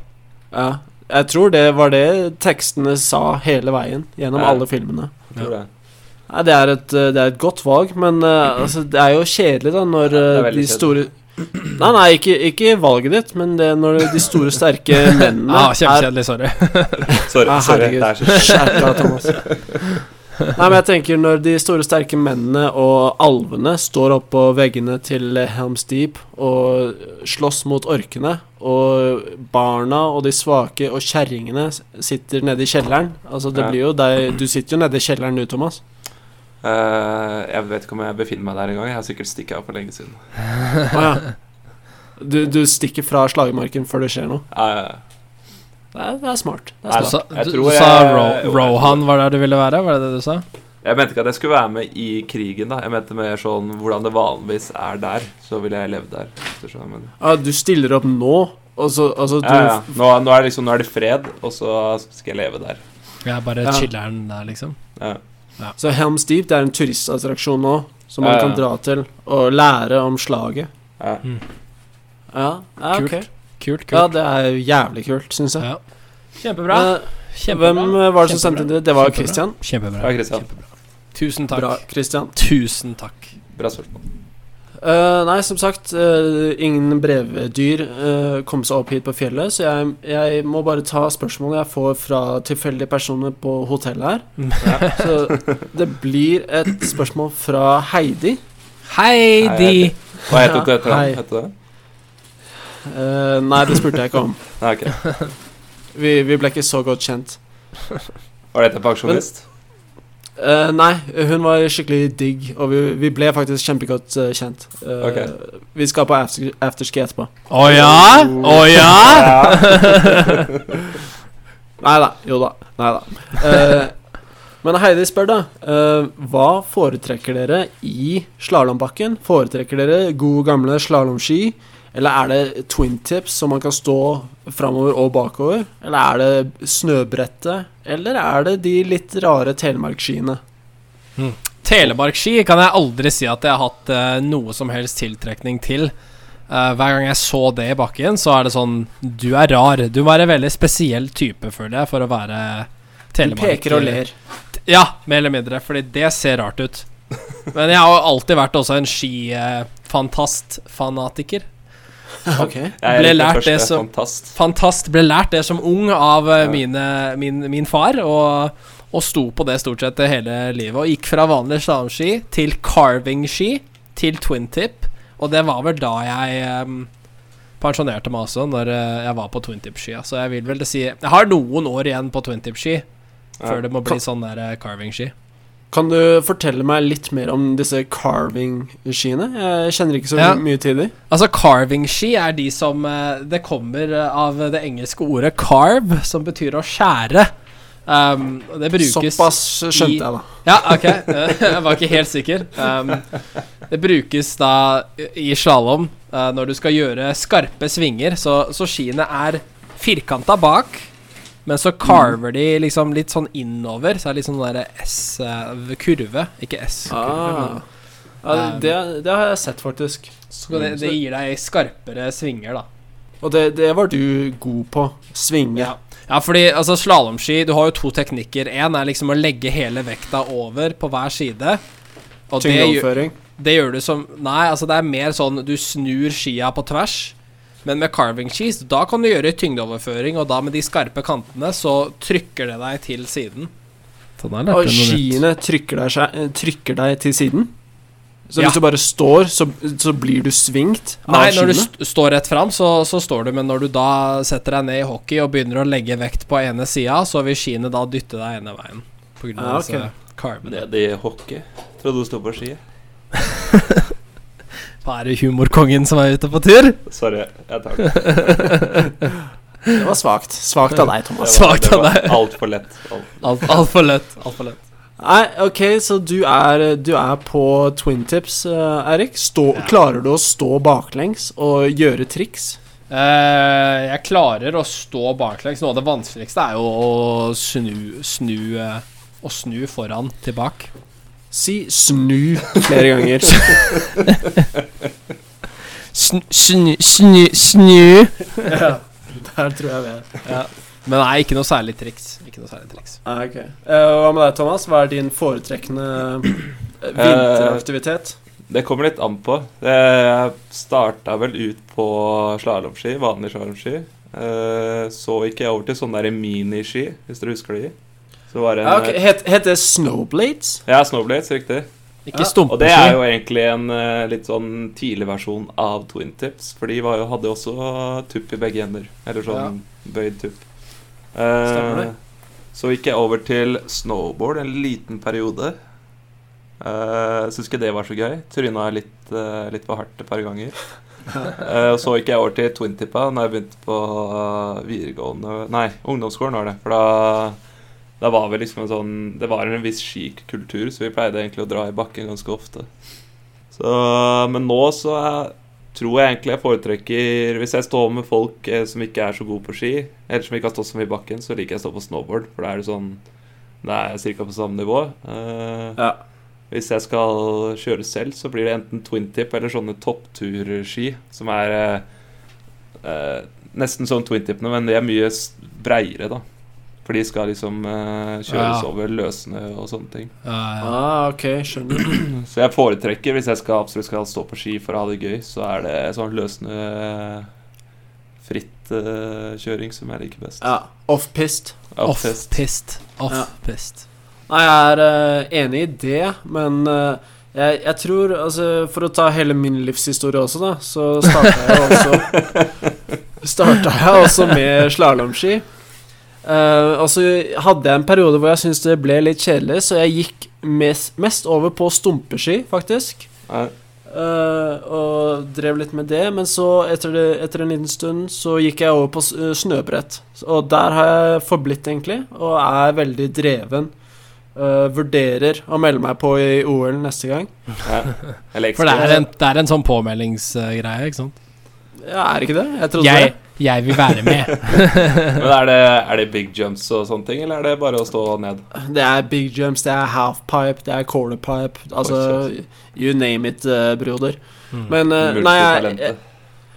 Ja. Jeg tror det var det tekstene sa hele veien gjennom Ja. alle filmene. Jeg tror det. Nei, det er et, eh, det er et godt valg, men uh, altså, det er jo kjedelig da når eh, veldig de store Nei, nei, ikke, ikke valget ditt, men det når de store, sterke mennene Ah, Kjempekjedelig, sorry. Sorry, Ah, sorry. herregud. Det er så Skjerp deg, Thomas. Nei, men jeg tenker når de store, sterke mennene og alvene står oppå veggene til Helms Deep og slåss mot orkene, og barna og de svake og kjerringene sitter nede i kjelleren Altså, det Ja. blir jo deg Du sitter jo nede i kjelleren du, Thomas. Uh, jeg vet ikke om jeg befinner meg der engang. Jeg har sikkert stikket av for lenge siden. ah, ja. Du, du stikker fra slagmarken før det skjer noe. Ja, ja, ja. Det er, det er smart. Det er Du smart. sa, du, du sa jeg- Ro jeg Rohan var der du ville være? Var det det du sa? Jeg mente ikke at jeg skulle være med i krigen, da. Jeg mente mer sånn hvordan det vanligvis er der. Så ville jeg levd der. mener. Ja, du stiller opp nå, så altså, du, Ja, ja. Nå, nå, er det liksom, nå er det fred, og så skal jeg leve der. Jeg er bare Ja. chiller'n der, liksom. Ja. Så Helms Deep det er en turistattraksjon nå, som man Ja, ja. kan dra til og lære om slaget. Ja. Ja, ja Kult. ok. Kult, kult. Ja, det er jævlig kult, syns jeg. Ja. Kjempebra. Eh, Kjempebra. Hvem eh, var det som Kjempebra. sendte det? Det var Kjempebra. Christian. Kjempebra. Ja, Christian. Kjempebra. Tusen takk. Bra, Christian. Tusen takk. Bra spørsmål. Uh, nei, som sagt, uh, ingen brevdyr uh, kom seg opp hit på fjellet, så jeg, jeg må bare ta spørsmålet jeg får fra tilfeldige personer på hotellet her. Så det blir et spørsmål fra Heidi. Heidi. Hva heter Ja, hei. Het det? Eh, nei, det spurte jeg ikke om. Nei, okay. Vi, vi ble ikke så godt kjent. Var det til pensjonist? Uh, nei, hun var skikkelig digg, og vi, vi ble faktisk kjempegodt uh, kjent. Eh, Ok. Vi skal på after, afterski etterpå. Å ja? Å ja? Nei da. Jo da. Nei da. Eh, men Heidi spør, da. Uh, hva foretrekker dere i slalåmbakken? Foretrekker dere gode, gamle slalåmski? Eller er det twin tips, som man kan stå framover og bakover? Eller er det snøbrettet? Eller er det de litt rare telemarkskiene? Telemarkski kan jeg aldri si at jeg har hatt uh, noe som helst tiltrekning til. Uh, hver gang jeg så det i bakken, så er det sånn Du er rar. Du må være en veldig spesiell type, føler jeg, for å være Du peker og ler. Ja, mer eller mindre, fordi det ser rart ut. Men jeg har alltid vært også en skifantast-fanatiker. Ok. Er Ble lært det som- fantast. Fantast ble lært det som ung av eh, Ja. mine, min, min far, og, og sto på det stort sett hele livet. Og gikk fra vanlig slalåmski til carving-ski til twin tip. Og det var vel da jeg um, pensjonerte meg også, når eh, jeg var på twin tip-skia. Så jeg vil vel si Jeg har noen år igjen på twin tip-ski før det må bli sånn der eh, carving-ski. Kan du fortelle meg litt mer om disse carving-skiene? Jeg kjenner ikke så Ja. mye til dem. Altså, carving-ski er de som eh, Det kommer eh, av det engelske ordet 'carve', som betyr å skjære. Um, det brukes Såpass skjønte jeg, da. Ja, ok. Eh, Jeg var ikke helt sikker. Um, det brukes da i slalåm uh, når du skal gjøre skarpe svinger, så, så skiene er firkanta bak, men så carver de liksom litt sånn innover, så er det litt sånn derre S-kurve. Ikke S-kurve, Ah. Ja, det, det har jeg sett, faktisk. så det, det gir deg skarpere svinger, da. Og det, det var du god på. Svinge. Ja. Ja, fordi altså slalåmski Du har jo to teknikker. Én er liksom å legge hele vekta over på hver side. Og det, det gjør du som Nei, altså det er mer sånn du snur skia på tvers. Men med carving skis, da kan du gjøre tyngdeoverføring, og da med de skarpe kantene, så trykker det deg til siden. Sånn er Og skiene trykker deg, seg- eh, trykker deg til siden. Så Ja. hvis du bare står, så, så blir du svingt av Nei, når du st står rett fram, så, så står du, men når du da setter deg ned i hockey og begynner å legge vekt på ene sida, så vil skiene da dytte deg ene veien. På grunn av Ja, okay. disse carvene. Nede i hockey. Trodde du sto på ski. Hva er det humorkongen som er ute på tur? Sorry, jeg tar det. Det var svakt. Svakt av deg, Det Thomas. var, det av var deg. altfor lett. Alt. Alt, lett. Alt for lett. Nei, ok, så du er, du er på twin tips, uh, Erik. Stå, Ja. Klarer du å stå baklengs og gjøre triks? Uh, jeg klarer å stå baklengs. Noe av det vanskeligste er jo å snu Snu uh, Å snu foran til bak. Si snu flere ganger. Snu, snu, snu, snu. ja, der tror jeg vi er. Men nei, ikke noe særlig triks. Ikke noe særlig triks. Ah, okay. uh, hva med deg, Thomas? Hva er din foretrekkende vinteraktivitet? vinteraktivitet? Det kommer litt an på. Jeg starta vel ut på slalåmski, vanlig slalåmski. Uh, Så gikk jeg over til sånne miniski, hvis dere husker de. Så var det en Ja, okay. het, het det Snowblades? Ja, Snowblades, riktig. Ikke Ja, Og det er jo egentlig en eh, litt sånn tidlig versjon av Twin Tips. For de var jo, hadde jo også tupp i begge ender. Eller sånn bøyd tupp. Uh, så gikk jeg over til snowboard en liten periode. Uh, Syns ikke det var så gøy. Tryna litt, uh, litt for hardt et par ganger. uh, så gikk jeg over til twintippa når jeg begynte på eh, videregående Nei, ungdomsskolen var det. For da, da var vi liksom en sånn Det var en viss skikultur, så vi pleide egentlig å dra i bakken ganske ofte. Så, men nå så er, tror jeg egentlig jeg foretrekker Hvis jeg står med folk eh, som ikke er så gode på ski, eller som ikke har stått så mye i bakken, så liker jeg å stå på snowboard, for da er det sånn Det er ca. på samme nivå. Uh, Ja. hvis jeg skal kjøre selv, så blir det enten twin tip eller sånne toppturski, som er eh, eh, nesten som twin tipene, men de er mye breiere, da. For de skal liksom uh, kjøres Ja. over løssnø og sånne ting. Ja, ja. Ah, ok, skjønner. Så jeg foretrekker, hvis jeg skal absolutt skal stå på ski for å ha det gøy, så er det sånn løssnø fritt eh, kjøring som jeg liker best. Ja, Off-pist. Off-pist. Off-pist. Nei, jeg er uh, enig i det, men eh, jeg, jeg tror altså, For å ta hele min livshistorie også, da, så starta jeg også Starta jeg også med slalåmski. Eh, og så hadde jeg en periode hvor jeg syntes det ble litt kjedelig, så jeg gikk mest, mest over på stumpeski, faktisk. Eh, og drev litt med det, men så, etter, det, etter en liten stund, så gikk jeg over på eh, snøbrett. Og der har jeg forblitt, egentlig, og er veldig dreven. Uh, vurderer å melde meg på i OL neste gang. ja. For det er en, det er en sånn påmeldingsgreie, ikke sant? Ja, er det ikke det? Jeg trodde Jeg, jeg vil være med. Men er det, er det big jumps og sånne ting, eller er det bare å stå ned? det. Er big jumps, det er halfpipe, det er quarterpipe. Altså, you name it, eh, broder. Mm. Men uh, nei, jeg,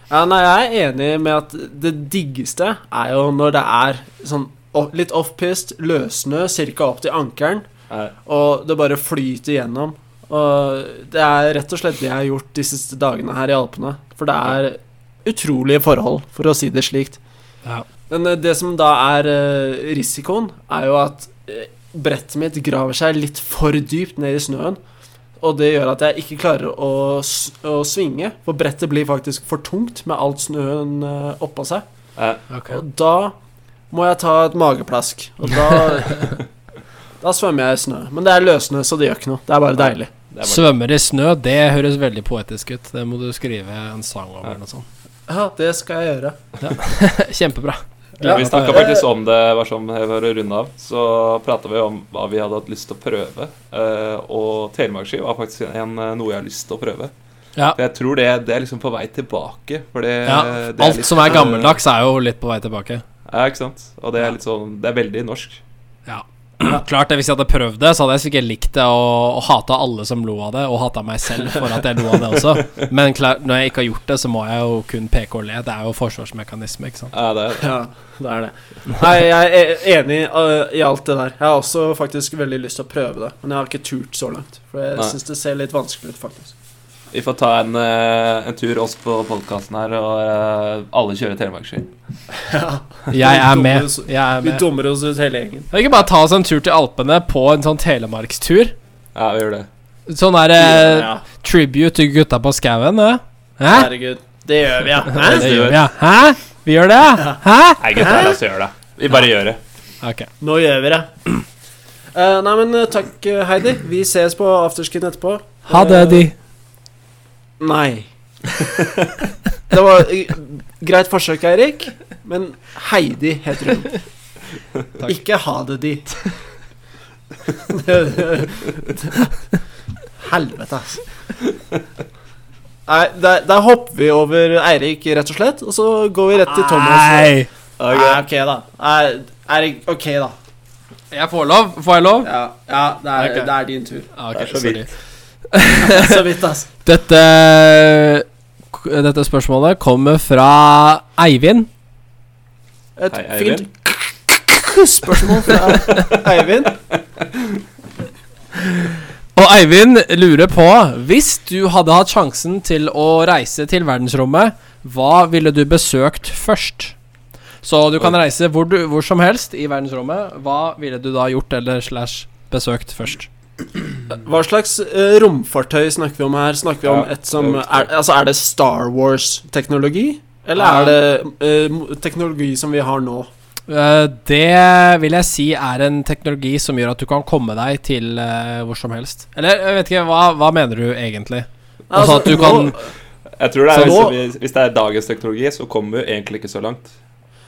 Ja, nei, jeg er enig med at det diggeste er jo når det er sånn litt off-pist, løssnø ca. opp til ankelen, og det bare flyter gjennom. Og det er rett og slett det jeg har gjort de siste dagene her i Alpene. For det er utrolige forhold, for å si det slikt. Ja. Men eh, det som da er eh, risikoen, er jo at eh, brettet mitt graver seg litt for dypt ned i snøen. Og det gjør at jeg ikke klarer å, å svinge, for brettet blir faktisk for tungt med alt snøen oppå seg. Ja. Okay. Og da må jeg ta et mageplask, og da Da svømmer jeg i snø. Men det er løssnø, så det gjør ikke noe. Det er bare deilig. Er bare, Svømmer i snø, det høres veldig poetisk ut. Det må du skrive en sang om eller noe sånt. Ja, det skal jeg gjøre. Kjempebra. Ja. vi snakka faktisk om det var som jeg var å runde av. Så prata vi om hva vi hadde hatt lyst til å prøve. eh, og telemarkski var faktisk en, eh, noe jeg har lyst til å prøve. Ja. For jeg tror det, det er liksom på vei tilbake. Fordi det, ja. det er Alt litt, som er eh, gammeldags, er jo litt på vei tilbake. Ja, ikke sant. Og det er litt sånn Det er veldig norsk. Klart det, Hvis jeg hadde prøvd det, så hadde jeg sikkert likt det og, og hata alle som lo av det, og hata meg selv for at jeg lo av det også. Men klar, når jeg ikke har gjort det, så må jeg jo kun peke og le. Det er jo forsvarsmekanisme, ikke sant. Ja, det er det. Ja, det er det. Nei, jeg er enig uh, i alt det der. Jeg har også faktisk veldig lyst til å prøve det, men jeg har ikke turt så langt. For jeg syns det ser litt vanskelig ut, faktisk. Vi får ta en, eh, en tur oss på podkasten her, og eh, alle kjører telemarkski. Jeg er med. Jeg er Vi med. dummer oss ut hele gjengen. Kan vi ikke bare ta oss en tur til Alpene på en sånn telemarkstur? Ja, vi gjør det. Sånn der eh, Ja, tribute til gutta på skauen, ja? Hæ? herregud. Det gjør vi, ja. Hæ? Det gjør vi, ja. Hæ? Vi gjør det, ja? Hæ? Nei, gutta, la oss gjøre det. Vi bare gjør det. Okay. Nå gjør vi det. Uh, nei, men takk, Heidi. Vi ses på afterskin etterpå. Ha det, de. Nei. Det var eh, greit forsøk, Eirik, men Heidi heter hun. Ikke ha det dit. Helvete, altså. Nei, der, der hopper vi over Eirik, rett og slett, og så går vi rett til Thomas. Nei. Nei, ok, da. Nei, Eirik, ok, da. Jeg får lov? Får jeg lov? Ja, ja det, er, okay. det er din tur. Ah, okay, Det er så vidt. Så vidt, altså. Dette Dette spørsmålet kommer fra Eivind. Et Hei, fint spørsmål fra Eivind. Og Eivind lurer på Hvis du hadde hatt sjansen til å reise til verdensrommet, hva ville du besøkt først? Så du kan reise hvor, du, hvor som helst i verdensrommet. Hva ville du da gjort eller slash besøkt først? Hva slags uh, romfartøy snakker vi om her? Snakker vi om et som er Altså, er det Star Wars-teknologi? Eller er det uh, teknologi som vi har nå? Eh, det vil jeg si er en teknologi som gjør at du kan komme deg til hvor som helst. Eller jeg vet ikke, hva, hva mener du egentlig? Altså at du kan Jeg tror det er nå- hvis det er dagens teknologi, så kommer vi egentlig ikke så langt.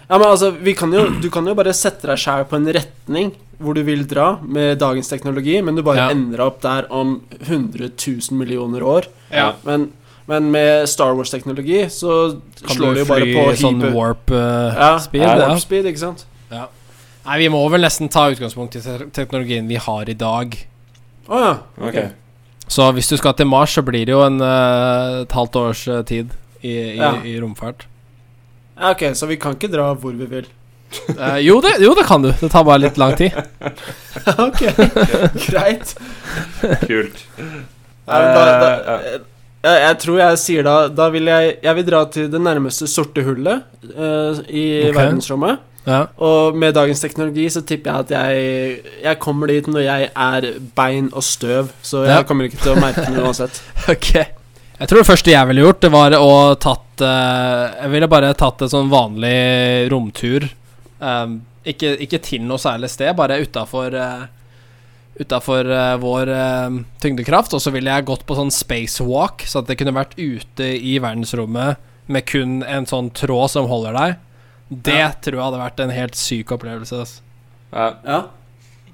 Ja, men altså, vi kan jo, Du kan jo bare sette deg sjæl på en retning hvor du vil dra med dagens teknologi, men du bare Ja. ender opp der om 100 000 millioner år. Ja. Men, men med Star Wars-teknologi så Kan slår du jo bare på sånn hyper- warp eh, ja, speed? ja, Ja. warp speed, ikke sant? Nei, vi må vel nesten ta utgangspunkt i teknologien vi har i dag. Å ja. Ok. Så hvis du skal til Mars, så blir det jo en, uh, et halvt års eh, tid i, i, Ja. i romfart. Ja. Ok, så vi kan ikke dra hvor vi vil. Eh, jo, det, jo, det kan du. Det tar bare litt lang tid. ok, greit. Kult. Nei, da, da, Eh, jeg, jeg tror jeg sier da Da vil jeg Jeg vil dra til det nærmeste sorte hullet uh, i okay. verdensrommet. Ja. Og med dagens teknologi så tipper jeg at jeg Jeg kommer dit når jeg er bein og støv, så jeg Ja. kommer ikke til å merke noe uansett. Ok. Jeg tror det første jeg ville gjort, det var å tatt eh, Jeg ville bare tatt en sånn vanlig romtur. Um, ikke, ikke til noe særlig sted, bare utafor uh, Utafor eh, vår tyngdekraft. Og så ville jeg gått på sånn spacewalk, så at det kunne vært ute i verdensrommet med kun en sånn tråd som holder deg. Det Ja. tror jeg hadde vært en helt syk opplevelse. Ja.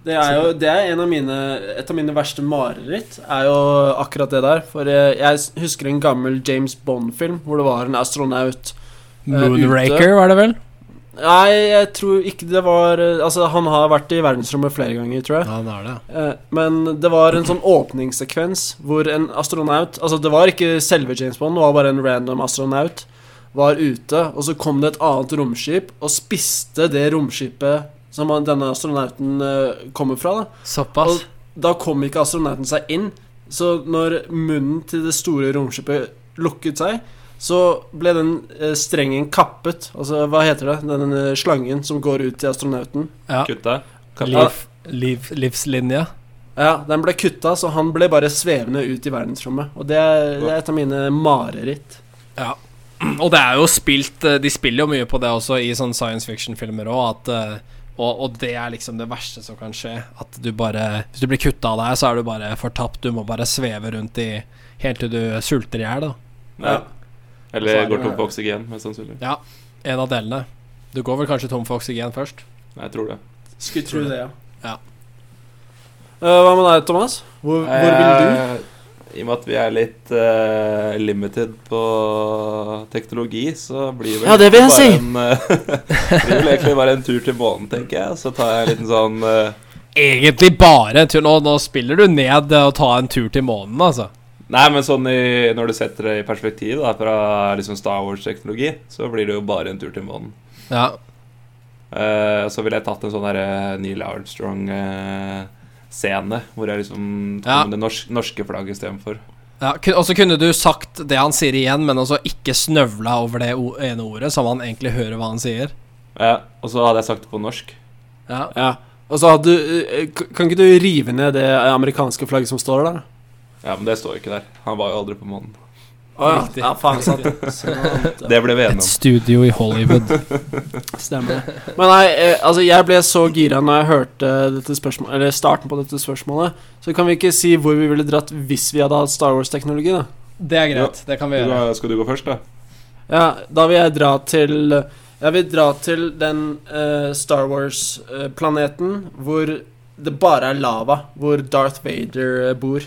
Det er jo det er en av mine Et av mine verste mareritt er jo akkurat det der. For jeg, jeg husker en gammel James Bond-film hvor det var en astronaut Moonraker, var det vel? Nei, jeg tror ikke det var eh, Altså, han har vært i verdensrommet flere ganger, tror jeg. Ja, det er det. Eh, Men det var en sånn åpningssekvens hvor en astronaut Altså, det var ikke selve James Bond, det var bare en random astronaut. Var ute, og så kom det et annet romskip og spiste det romskipet som denne astronauten eh, kommer fra. da Såpass. Og da kom ikke astronauten seg inn. Så når munnen til det store romskipet lukket seg, så ble den eh, strengen kappet. Altså, hva heter det? Den eh, slangen som går ut til astronauten. Ja. Kutta. Liv, liv, livslinje. Ja, den ble kutta, så han ble bare svevende ut i verdensrommet. Og det er, det er et av mine mareritt. Ja. Og det er jo spilt De spiller jo mye på det også i sånne science fiction-filmer òg, at og, og det er liksom det verste som kan skje. At du bare Hvis du blir kutta av deg, så er du bare fortapt. Du må bare sveve rundt i helt til du sulter i hjel, da. Ja. Er Eller går tom for oksygen, mest sannsynlig. Ja, en av delene. Du går vel kanskje tom for oksygen først? Nei, Jeg tror det. Skulle tro det, ja. Ja. Uh, hva med deg, Thomas? Hvor, hvor vil du? I og med at vi er litt uh, limited på teknologi, så blir vel Ja, det vil jeg bare si. En, eh, blir vel egentlig bare en tur til månen, tenker jeg. Så tar jeg en liten sånn uh, Egentlig bare en tur. Nå, nå spiller du ned det å ta en tur til månen, altså. Nei, men sånn i, når du setter det i perspektiv da, fra liksom Star Wars-teknologi, så blir det jo bare en tur til månen. Ja. Uh, så ville jeg tatt en sånn derre Neil Armstrong-scene, hvor jeg liksom tok Ja. med det norsk, norske flagget istedenfor. ja Og så kunne du sagt det han sier igjen, men også ikke snøvla over det ene ordet, så man egentlig hører hva han sier. Ja, og så hadde jeg sagt det på norsk. Ja. Ja. Og så hadde du eh, Kan ikke du rive ned det amerikanske flagget som står der? Ja, men det står jo ikke der. Han var jo aldri på månen. Å ja. Ja, faen sant. Sant, ja. Det ble vi enige Et studio i Hollywood. Stemmer. Men nei, eh, altså jeg ble så gira når jeg hørte dette spørsmålet Eller starten på dette spørsmålet. Så kan vi ikke si hvor vi ville dratt hvis vi hadde hatt Star Wars-teknologi, da? Det er greit. Det kan vi gjøre. da- skal du gå først, da? Ja, da vil jeg dra til Jeg vil dra til den uh, Star Wars-planeten hvor det bare er lava. Hvor Darth Vader eh, bor.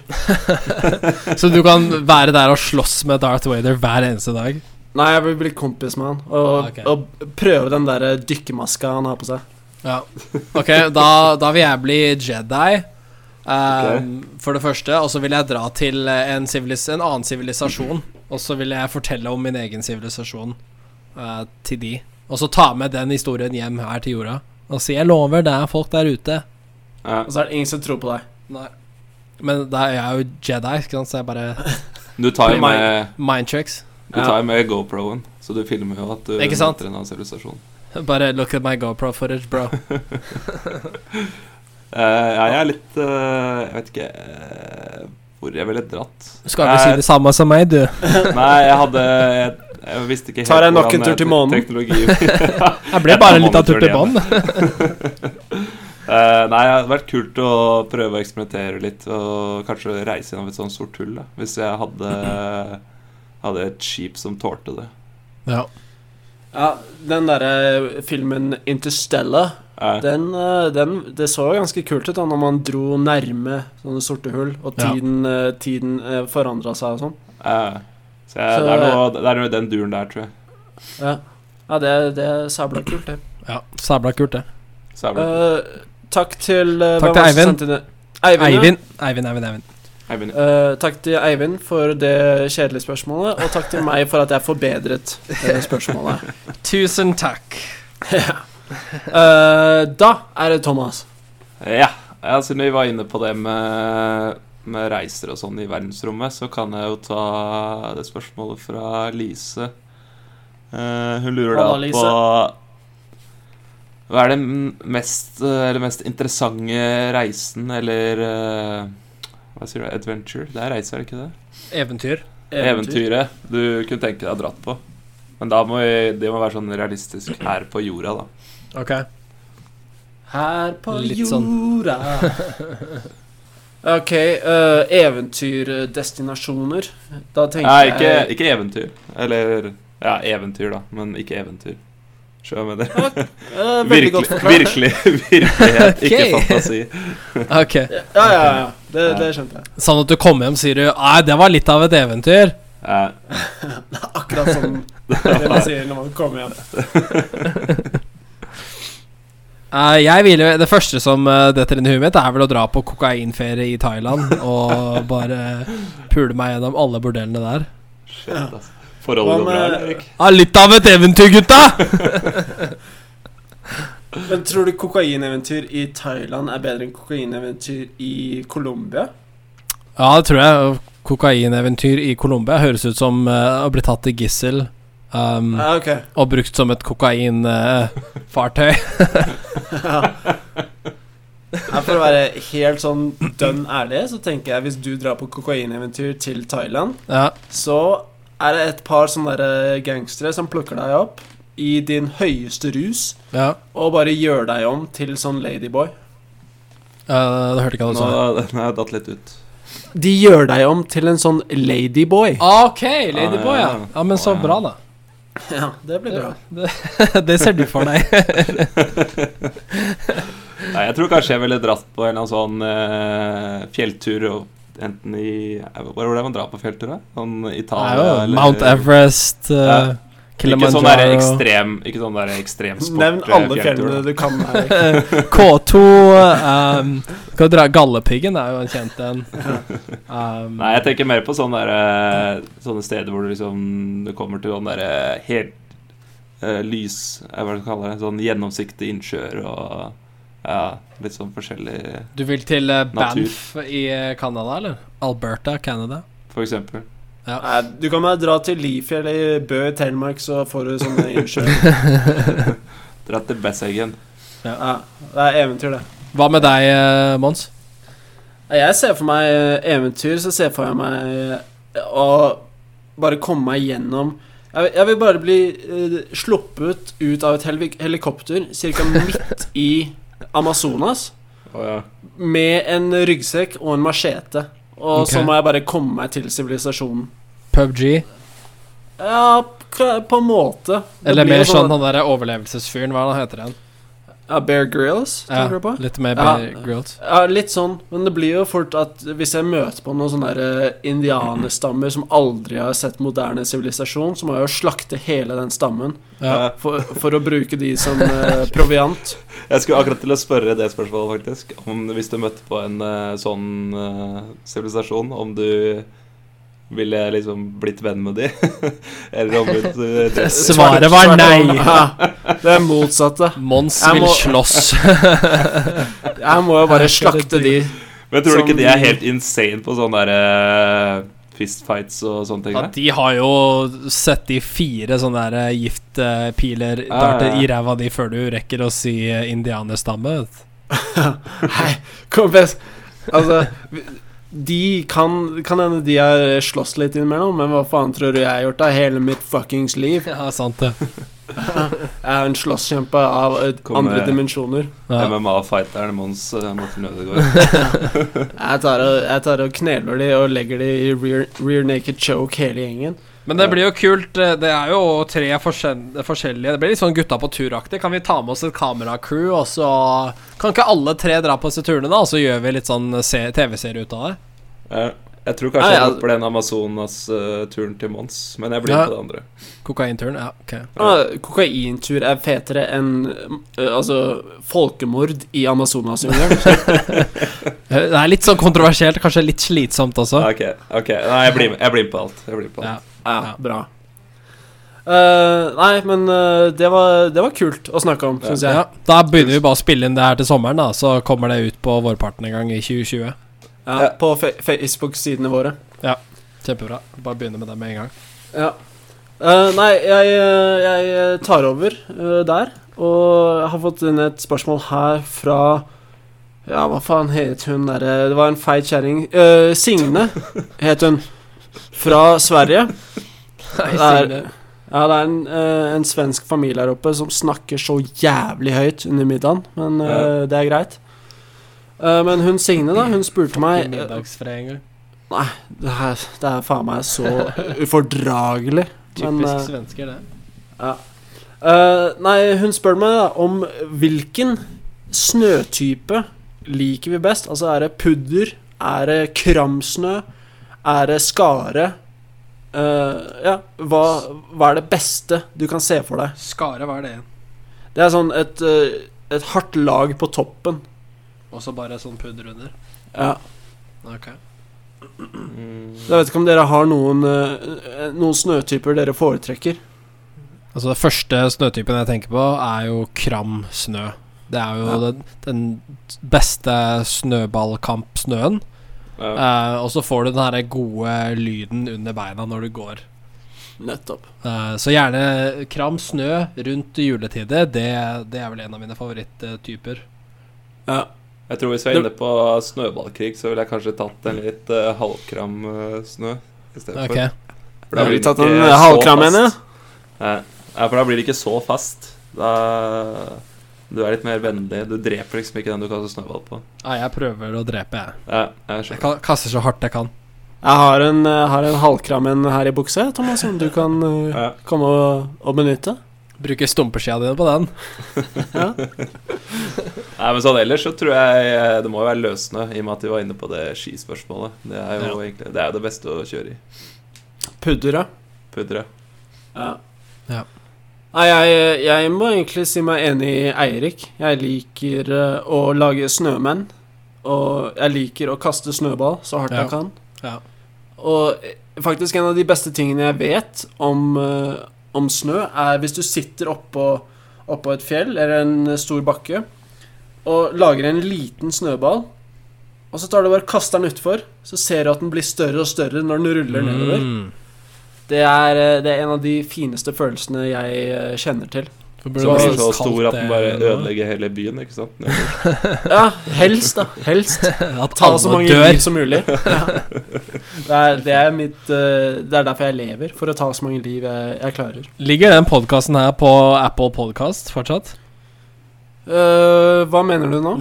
Så du kan være der og slåss med Darth Vader hver eneste dag? Nei, jeg vil bli kompis med han og, Ah, okay. og prøve den der dykkemaska han har på seg. Ja. Ok, da, da vil jeg bli Jedi. ehm, For det første. Og så vil jeg dra til en, sivilis en annen sivilisasjon. Og så vil jeg fortelle om min egen sivilisasjon uh, til de. Og så ta med den historien hjem her til jorda. Og si 'jeg lover, det er folk der ute'. Ja. Og så er det ingen som tror på deg. Nei. Men det er jeg jo Jedi, ikke sant? så jeg bare Du tar jo med, Mindtricks. du tar jo med GoPro-en, så du filmer jo at du Ikke sant? en annen sivilisasjon. Bare look at my GoPro footage, bro. uh, ja, jeg er litt uh, Jeg vet ikke uh, hvor jeg ville dratt. Skal ikke Jeg- si det samme som meg, du? Nei, jeg hadde Jeg, jeg visste ikke helt Tar jeg nok en tur til månen? Jeg ble bare en liten tur til bånn. Eh, nei, det hadde vært kult å prøve å eksperimentere litt og kanskje reise gjennom et sånt sort hull. Da. Hvis jeg hadde, hadde et skip som tålte det. Ja. Ja, den derre filmen Interstellar, ja. den, eh, den Det så ganske kult ut da når man dro nærme sånne sorte hull, og tiden, ja. tiden uh, forandra seg og sånn. Ja. så jeg, Så- det, er noe, det er noe den duren der, tror jeg. Ja, ja det, det er sabla kult, det. ja. Sabla kult, det. Sabla kult. Eh, takk til uh, Takk til Eivind. Eivind. Eivind. Eivind, Eivind, Eivind. Eivind. Uh, takk til Eivind for det kjedelige spørsmålet, og takk til meg for at jeg forbedret uh, spørsmålet. Tusen takk. uh, da er det Thomas. Ja, ja, siden vi var inne på det med, med reiser og sånn i verdensrommet, så kan jeg jo ta det spørsmålet fra Lise. Eh, hun lurer da på Hva er den mest, eh, eller mest interessante reisen, eller eh, Hva sier du? Adventure? Det er reise, er det ikke det? Eventyr. Eventyret du kunne tenke deg å dratt på. Men da må vi, det må være sånn realistisk her på jorda, da. Ok. Her på Litt sånn. jorda. ok, uh, eventyrdestinasjoner. Da tenker Nei, ikke, jeg ikke eventyr. Eller Ja, eventyr, da, men ikke eventyr. Eh, Veldig godt Virkelig, virkelig, virkelighet, ikke fantasi. Ok. Ja, ja, ja. Det, det skjønte jeg. Sånn at du kommer hjem sier du Nei, det var litt av et eventyr. Eh, Akkurat som det man sier når man kommer hjem. Eh, jeg vil, Det første som uh, detter inn i huet mitt, er vel å dra på kokainferie i Thailand og bare pule meg gjennom alle bordellene der. shit, altså. Forholdet går bra, Erik? Ja, litt av et eventyr, gutta! Men tror du kokaineventyr i Thailand er bedre enn kokaineventyr i Colombia? Ja, det tror jeg. Kokaineventyr i Colombia høres ut som uh, å bli tatt i gissel um, ah, okay. og brukt som et kokainfartøy. Ja. Ja, for å være helt sånn dønn ærlig, så tenker jeg hvis du drar på kokaineventyr til Thailand, ja. så er det et par sånne der gangstere som plukker deg opp i din høyeste rus ja. og bare gjør deg om til sånn ladyboy. Uh, det hørte ikke hva sånn. Har jeg datt litt ut. De gjør deg om til en sånn ladyboy. Ok, Ladyboy, ja. Ah, ja. Ja, Men så Ah, bra, da. Ja, det blir bra. Det, det ser du for deg. Nei, jeg tror kanskje jeg ville dratt på en eller annen sånn uh, fjelltur og Enten i Hvor er det man drar på fjelltur? Sånn Italia ja, Italia Mount Everest, uh, Ja. Ikke sånn der ekstrem Ikke sånn der ekstremsport Nevn eh, alle fjellene du kan. Erik. K2 um, kan du dra Gallepiggen er jo en kjent en. Um, Nei, jeg tenker mer på sånne, der, eh, sånne steder hvor du liksom Du kommer til sånn derre helt uh, lys eh, Hva er det du kaller det? Sånn gjennomsiktig innsjøer og Ja, litt sånn forskjellig, Du vil til uh, Banff i uh, Canada, eller? Alberta, Canada. for eksempel. Nei, du kan bare dra til Lifjell i Bø i Telemark, så får du sånne innsjø. Dra til Besseggen. Ja, det er eventyr, det. Hva med deg, uh, Mons? Nei, Jeg ser for meg eh, eventyr, så ser jeg for meg eh, å bare komme meg gjennom Jeg, jeg vil bare bli eh, sluppet ut av et heli helikopter ca. midt i Amazonas oh, ja. med en ryggsekk og en machete. Og okay. så må jeg bare komme meg til sivilisasjonen. PubG? Ja, på en måte. Det Eller mer sånn, sånn han derre overlevelsesfyren, hva heter den? Ja, Bear Grylls, Ja, tenker du på? litt mer Ja. Bear Grylls. Ja, litt sånn, men det blir jo fort at hvis jeg møter på noen sånne eh, indianerstammer som aldri har sett moderne sivilisasjon, så må jeg jo slakte hele den stammen Ja. for, for å bruke de som eh, proviant. Jeg skulle akkurat til å spørre det spørsmålet, faktisk. Om Hvis du møtte på en eh, sånn eh, sivilisasjon, om du ville jeg liksom blitt venn med de? Eller om du Svaret var nei. Ja, det er motsatte. Mons Jeg vil må- slåss. Jeg må jo bare slakte de. Men tror du ikke de er helt insane på sånne derre fistfights og sånne ting? Ja, de har jo sett de fire sånne der eh, giftpiler darter ja, ja. i ræva di før du rekker å si eh, indianerstamme. Hei, kompis. Altså vi- De kan Kan hende de har slåss litt innimellom, men hva faen tror du jeg har gjort da hele mitt fuckings liv? Ja, sant det. Jeg er en slåsskjempe av eh, andre dimensjoner. Ja. MMA-fighteren Mons uh, Morten Ødegaard. Jeg tar, og, jeg tar og kneler de og legger de i rear, rear naked choke, hele gjengen. Men det blir jo kult. eh, Det er jo tre forskjellige Det blir litt sånn gutta på tur-aktig. Kan vi ta med oss et kameracrew, og så Kan ikke alle tre dra på disse turene, da? Og så gjør vi litt sånn TV-serie ut av det? Ja, jeg tror kanskje Nei, jeg ja. på den Amazonas-turen til Mons, men jeg blir Ja. på det andre. Kokainturen? Ja, ok. Ah, kokaintur er fetere enn eh, altså folkemord i Amazonasjungelen. Eh, Det er litt sånn kontroversielt, kanskje litt slitsomt også. Ok, ok, nei, jeg blir med, jeg blir med på alt. Jeg blir med på alt. Ja, Ja. bra. Uh, nei, men uh, det, var, det var kult å snakke om, syns jeg. Ja, da begynner vi bare å spille inn det her til sommeren, da. Så kommer det ut på vårparten en gang i 2020. Ja, Ja. På Facebook-sidene våre. Ja, Kjempebra. Bare begynne med det med en gang. Ja. Uh, nei, jeg, jeg tar over der. Og jeg har fått inn et spørsmål her fra Ja, hva faen het hun derre Det var en feit kjerring. Eh, Signe het hun. Fra Sverige. Det er, ja, det er en, eh, en svensk familie her oppe som snakker så jævlig høyt under middagen, men Ja. det er greit. Uh, men hun Signe, da, hun spurte meg Middagsfred. Nei, det er, det er faen meg så ufordragelig. Men, Typisk eh, svensker, det. Eh, nei, hun spør meg da om hvilken snøtype liker vi best. Altså, er det pudder? Er det kramsnø? Er det skare? uh, ja, hva, hva er det beste du kan se for deg? Skare, hva er det? igjen? Det er sånn et, eh, et hardt lag på toppen. Og så bare sånn pudder under? Ja. Ok. Mm. Jeg vet ikke om dere har noen, eh, noen snøtyper dere foretrekker. Altså Det første snøtypen jeg tenker på, er jo kram snø. Det er jo Ja. den, den beste snøballkampsnøen. Ja. Eh, og så får du den her gode lyden under beina når du går. Nettopp. Uh, så gjerne kram snø rundt juletider. Det, det er vel en av mine favoritttyper. Ja. Jeg tror hvis vi er inne på snøballkrig, så ville jeg kanskje tatt en litt uh, halvkram snø i stedet for. Da blir det ikke så fast. Ja, for da blir det ikke så fast. Da Du er litt mer vennlig. Du dreper liksom ikke den du kaster snøball på. Nei, jeg prøver å drepe, jeg. Ja, jeg Jeg kaster så hardt jeg kan. Jeg har en, eh, har en halvkrammen her i bukse, Thomas, som du kan eh, Ja. komme og, og benytte. Bruke stumpeskia dine på den. Nei, men sånn ellers så tror jeg eh, det må jo være løssnø, i og med at vi var inne på det skispørsmålet. Det er jo Ja. egentlig Det er det beste å kjøre i. Pudderet. Pudderet. Ja. Ja. Nei, jeg, jeg må egentlig si meg enig i Eirik. Jeg liker eh, å lage snømenn. Og jeg liker å kaste snøball så hardt Ja. jeg kan. Ja. Og eh, faktisk en av de beste tingene jeg vet om, eh, om snø, er hvis du sitter oppå, oppå et fjell eller en stor bakke og lager en liten snøball, og så tar du bare kaster den utfor, så ser du at den blir større og større når den ruller nedover. Det er, eh, det er en av de fineste følelsene jeg eh, kjenner til. Burde blir så stor at den bare ødelegger hele byen, ikke sant? Ja, helst, da. Helst. At Ta så mange dør. liv som mulig. Ja. Det, er, det er mitt eh, Det er derfor jeg lever. For å ta så mange liv jeg, jeg klarer. Ligger den podkasten her på Apple Podcast fortsatt? Uh, hva mener du nå?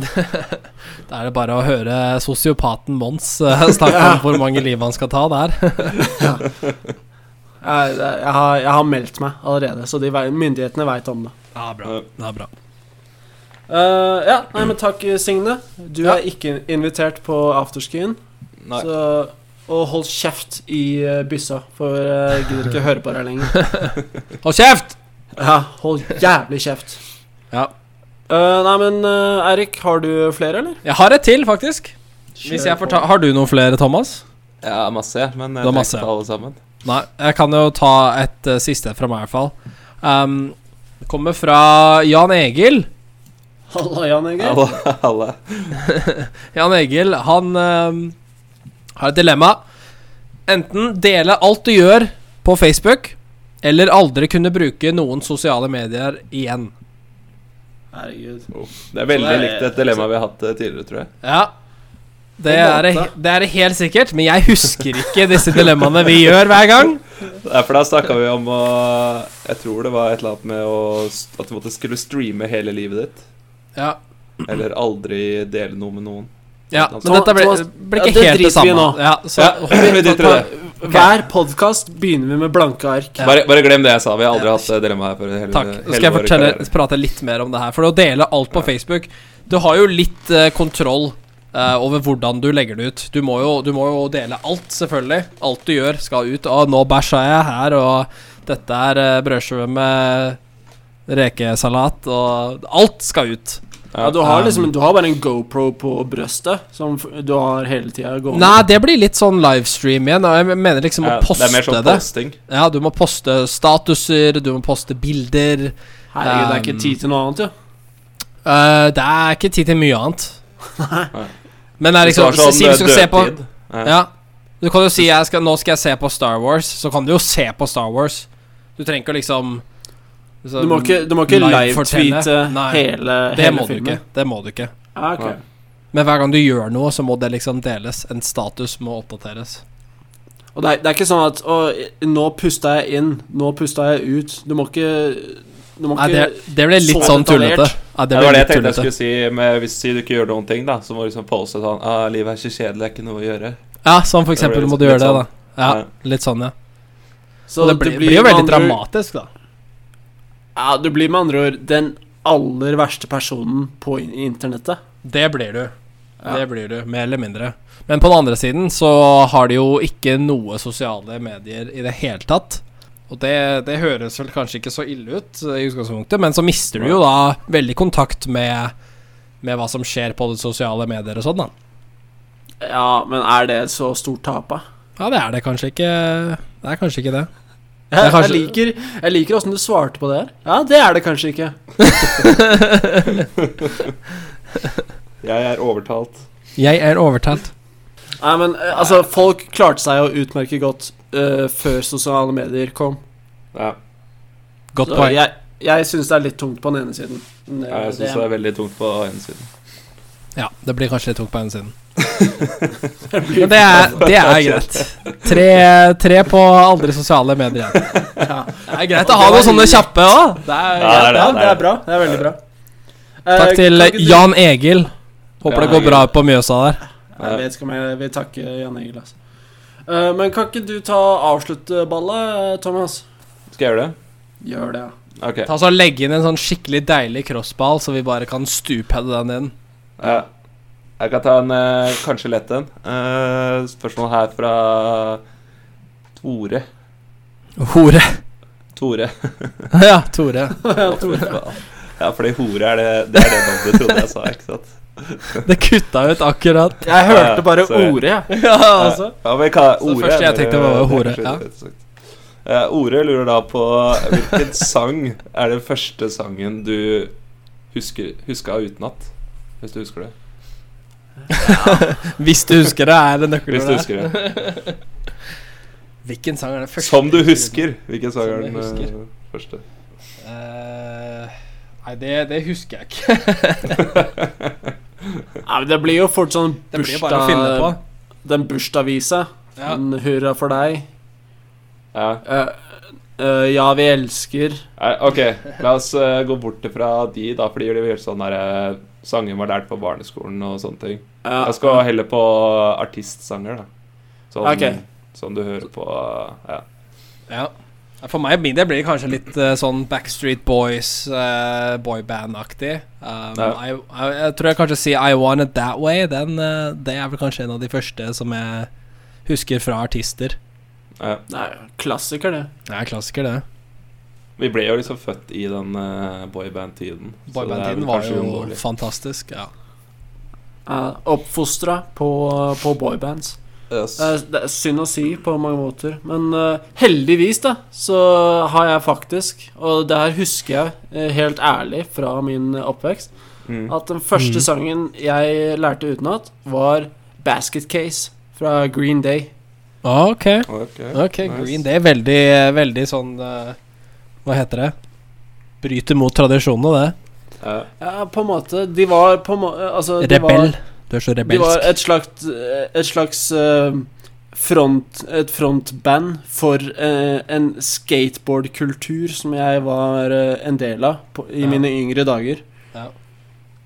Da er det bare å høre sosiopaten Mons snakke Ja. om hvor mange liv han skal ta der. Jeg, jeg, har, jeg har meldt meg allerede, så de, myndighetene veit om det. Ja, bra. Det er bra. Uh, ja, nei, men takk, Signe. Du Ja. er ikke invitert på afterskien. Nei. Så, og hold kjeft i uh, byssa, for jeg jeg gidder ikke høre på deg lenger. Hold kjeft! Ja, hold jævlig kjeft. Ja. Eh, nei, men eh, Eirik, har du flere, eller? Jeg har et til, faktisk. Hvis jeg får ta Har du noen flere, Thomas? Ja, masse, men jeg har masse. alle sammen. Nei, jeg kan jo ta et uh, siste fra meg, i hvert fall. Um, kommer fra Jan Egil. Halla, Jan Egil. Halla, halla. Jan Egil, han um, har et dilemma. Enten dele alt du gjør på Facebook, eller aldri kunne bruke noen sosiale medier igjen. Herregud. Det er veldig det er- likt et dilemma vi har hatt eh, tidligere, tror jeg. Ja. Det er, det, det er det helt sikkert, men jeg husker ikke disse dilemmaene vi gjør hver gang. Ja, for da snakka vi om å Jeg tror det var et eller annet med å, at du måtte skulle streame hele livet ditt. Ja, Eller aldri dele noe med noen. ja men men dette blir, Thomas, ikke ja, det helt det vi samme. nå. Ja, så Ja, vi driter i det. Hver podkast begynner vi med blanke ark. Bare, bare glem det jeg sa. Vi har aldri hatt dilemma her. Hele, Takk. Nå skal jeg fortelle, prate litt mer om det her. For å dele alt på Facebook Du har jo litt uh, kontroll eh, over hvordan du legger det ut. Du må, jo, du må jo dele alt, selvfølgelig. Alt du gjør, skal ut. Og nå bæsja jeg her, og dette er uh, brødskive med rekesalat, og alt skal ut. Ja, du har liksom Du har bare en GoPro på brøstet som du har hele tida gående. Nei, det blir litt sånn livestream igjen. Jeg mener liksom Ja, å poste det er mer sånn det. posting. Ja, du må poste statuser, du må poste bilder. Herregud, det er ikke Um, tid til noe annet, jo. Uh, det er ikke tid til mye annet. Men det er liksom sånn, Si hvis du skal se på. Ja. Ja. Du kan jo si jeg skal, 'nå skal jeg se på Star Wars', så kan du jo se på Star Wars. Du trenger ikke liksom liksom Du må ikke, du må ikke live-tweete Nei, hele, Det hele må du ikke. Det må du ikke. Ah, okay. Men hver gang du gjør noe, så må det liksom deles. En status må oppdateres. Og det er, det er ikke sånn at å, nå pusta jeg inn, nå pusta jeg ut. Du må ikke Nei, ikke det, det ble litt så sånn tullete. Ja, det Ja, det var det jeg tenkte jeg skulle si. Med, hvis du ikke gjør noen ting, da så må du liksom pose sånn ah, 'Livet er ikke kjedelig, det er ikke noe å gjøre'. Ja, sånn for eksempel må du gjøre det, da. sånn. Ja, Ja. litt sånn, ja. Så det blir, blir jo veldig andre- dramatisk, da. Ja, du blir med andre ord den aller verste personen på internettet. Det blir du. Ja. Det blir du, mer eller mindre. Men på den andre siden så har de jo ikke noe sosiale medier i det hele tatt. Og det, det høres vel kanskje ikke så ille ut eh, i utgangspunktet, men så mister du jo da veldig kontakt med, med hva som skjer på de sosiale medier og sånn, da. Ja, men er det et så stort tap, da? Ja, det er det kanskje ikke. Det er kanskje ikke det. Jeg, er kanskje- jeg liker Jeg liker åssen du svarte på det her. Ja, det er det kanskje ikke. Jeg er overtalt. Jeg er overtalt. Nei, men eh, altså, folk klarte seg jo utmerket godt eh, før sosiale medier kom. Ja, Godt poeng. jeg, jeg syns det er litt tungt på den ene siden. Det- jeg syns det det- er veldig tungt på den ene siden. Ja, det blir kanskje litt tungt på ene siden. Men det er, det er greit. Tre, tre på aldri sosiale medier. ja. Det er greit å ha noen sånne kjappe òg. Det Ja, det er det. Det er bra. Det er veldig bra. Eh, Takk til Jan Egil. Håper det går bra på Mjøsa der. Jeg vet ikke om jeg vil takke Jan Egil, altså. Eh, men kan ikke du ta avslutte ballet, Thomas? Skal jeg gjøre det? Gjør det, ja. Okay. Ta så Legg inn en sånn skikkelig deilig crossball, så vi bare kan stupheade den inn. Ja. Jeg kan ta en eh, kanskje lett en. Eh, spørsmål her fra Tore. Hore. Tore. ja, Tore. Ja, fordi hore er det Det er det navnet du trodde jeg sa, ikke sant? Det kutta ut akkurat. Jeg hørte bare sorry. ordet, jeg. Ja, altså. Ja, men hva, Så det første jeg tenkte var ordet. hore, ja. Uh. Eh, Ore lurer da på hvilken sang er den første sangen du husker, huska utenat? Hvis du husker det. Hvis du husker det, er det Hvis du husker det. Hvilken sang er det første? Som du husker. Hvilken sang er den eh, første? Eh, nei, det, det husker jeg ikke. Nei, men det blir jo fort sånn bursdag Den bursdagsvisa. Ja. En hurra for deg. Ja. Uh, uh, ja, vi elsker. Nei, ok, la oss uh, gå bort fra de, da, fordi de gjør sånn der uh, sanger man har lært på barneskolen og sånne ting. Ja. Jeg skal heller på artistsanger, da. Sånn, okay. Som du hører på Ja. Ja. For meg min del blir det kanskje litt uh, sånn Backstreet Boys, uh, boyband-aktig. Um, Ja. jeg, jeg, jeg tror jeg kanskje sier I Want It That Way. Den, uh, det er vel kanskje en av de første som jeg husker fra artister. ja. Nei, klassiker, det. Det er klassiker, det. Vi ble jo liksom født i den uh, boyband-tiden. det er Boyband-tiden var jo fantastisk. Ja. Uh, Oppfostra på, på boybands. Yes. Eh, det er synd å si på mange måter, men uh, heldigvis da så har jeg faktisk, og det her husker jeg uh, helt ærlig fra min oppvekst, Mm. at den første mm. sangen jeg lærte utenat, var 'Basket Case' fra Green Day. Ok, okay. okay nice. Green Day. Veldig, veldig sånn uh, Hva heter det? Bryter mot tradisjonene, det. Ja. Ja, på en måte. De var på en måte Altså, de Rebell. Var, Du er så de var et slags, et slags eh, front, et frontband for eh, en skateboardkultur som jeg var eh, en del av på, i Ja. mine yngre dager. Ja.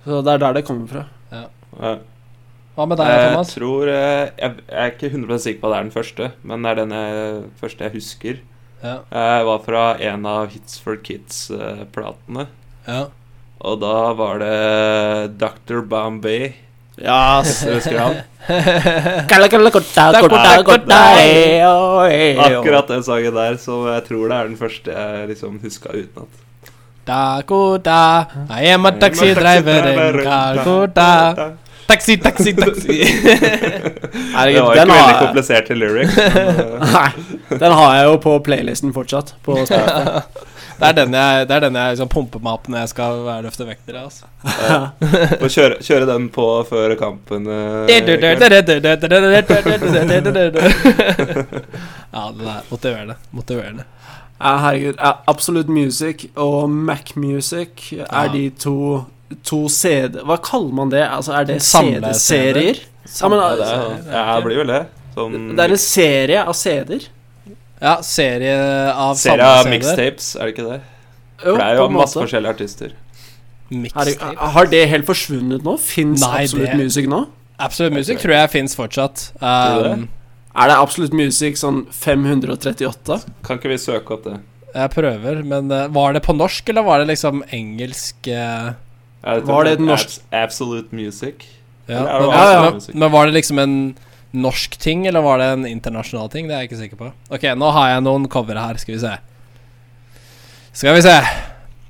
Så det er der det kommer fra. Ja. Hva med deg, Thomas? Jeg tror Jeg jeg er ikke 100 sikker på at det er den første, men det er den jeg, første jeg husker. Ja. Jeg var fra en av Hits for Kids-platene. ja. Og da var det Dr. Bombay. Ja, Husker du han? Akkurat den sangen der, så jeg tror det er den første jeg liksom huska utenat. Dakota, I am a taxi driver in Calcutta. Taxi, taxi, taxi. Det var ikke veldig komplisert til lyrics. Eh, nei, den har jeg jo på playlisten fortsatt. På. Det er den jeg, det er den jeg liksom pumper meg opp når jeg skal løfte vekter. Altså. og kjøre, kjøre den på før kampen. eh, ja, det er motiverende. Motiverende. Ja, herregud. Absolute Music og Mac Music Ja. er de to, to CD Hva kaller man det? Altså, er det CD-serier? Ja, men, altså, er, ja, det blir vel det. Sånn det er en serie av CD-er. Ja, serie av serie av mixtapes, er det ikke det? Jo, For det er jo masse måte. forskjellige artister. Er har det helt forsvunnet nå? Fins Absolute det- Music nå? Absolute Music tror jeg fins fortsatt. Um, Er det Absolute Music sånn 538? Kan ikke vi søke opp det? jeg prøver, men uh, var det på norsk, eller var det liksom engelsk uh, Var det et norsk- Abs Absolute Music? ja. Men, Ja, ja. Men var det liksom en norsk ting, eller var det en internasjonal ting? Det er jeg ikke sikker på. Ok, nå har jeg noen covere her. Skal vi se. Skal vi se.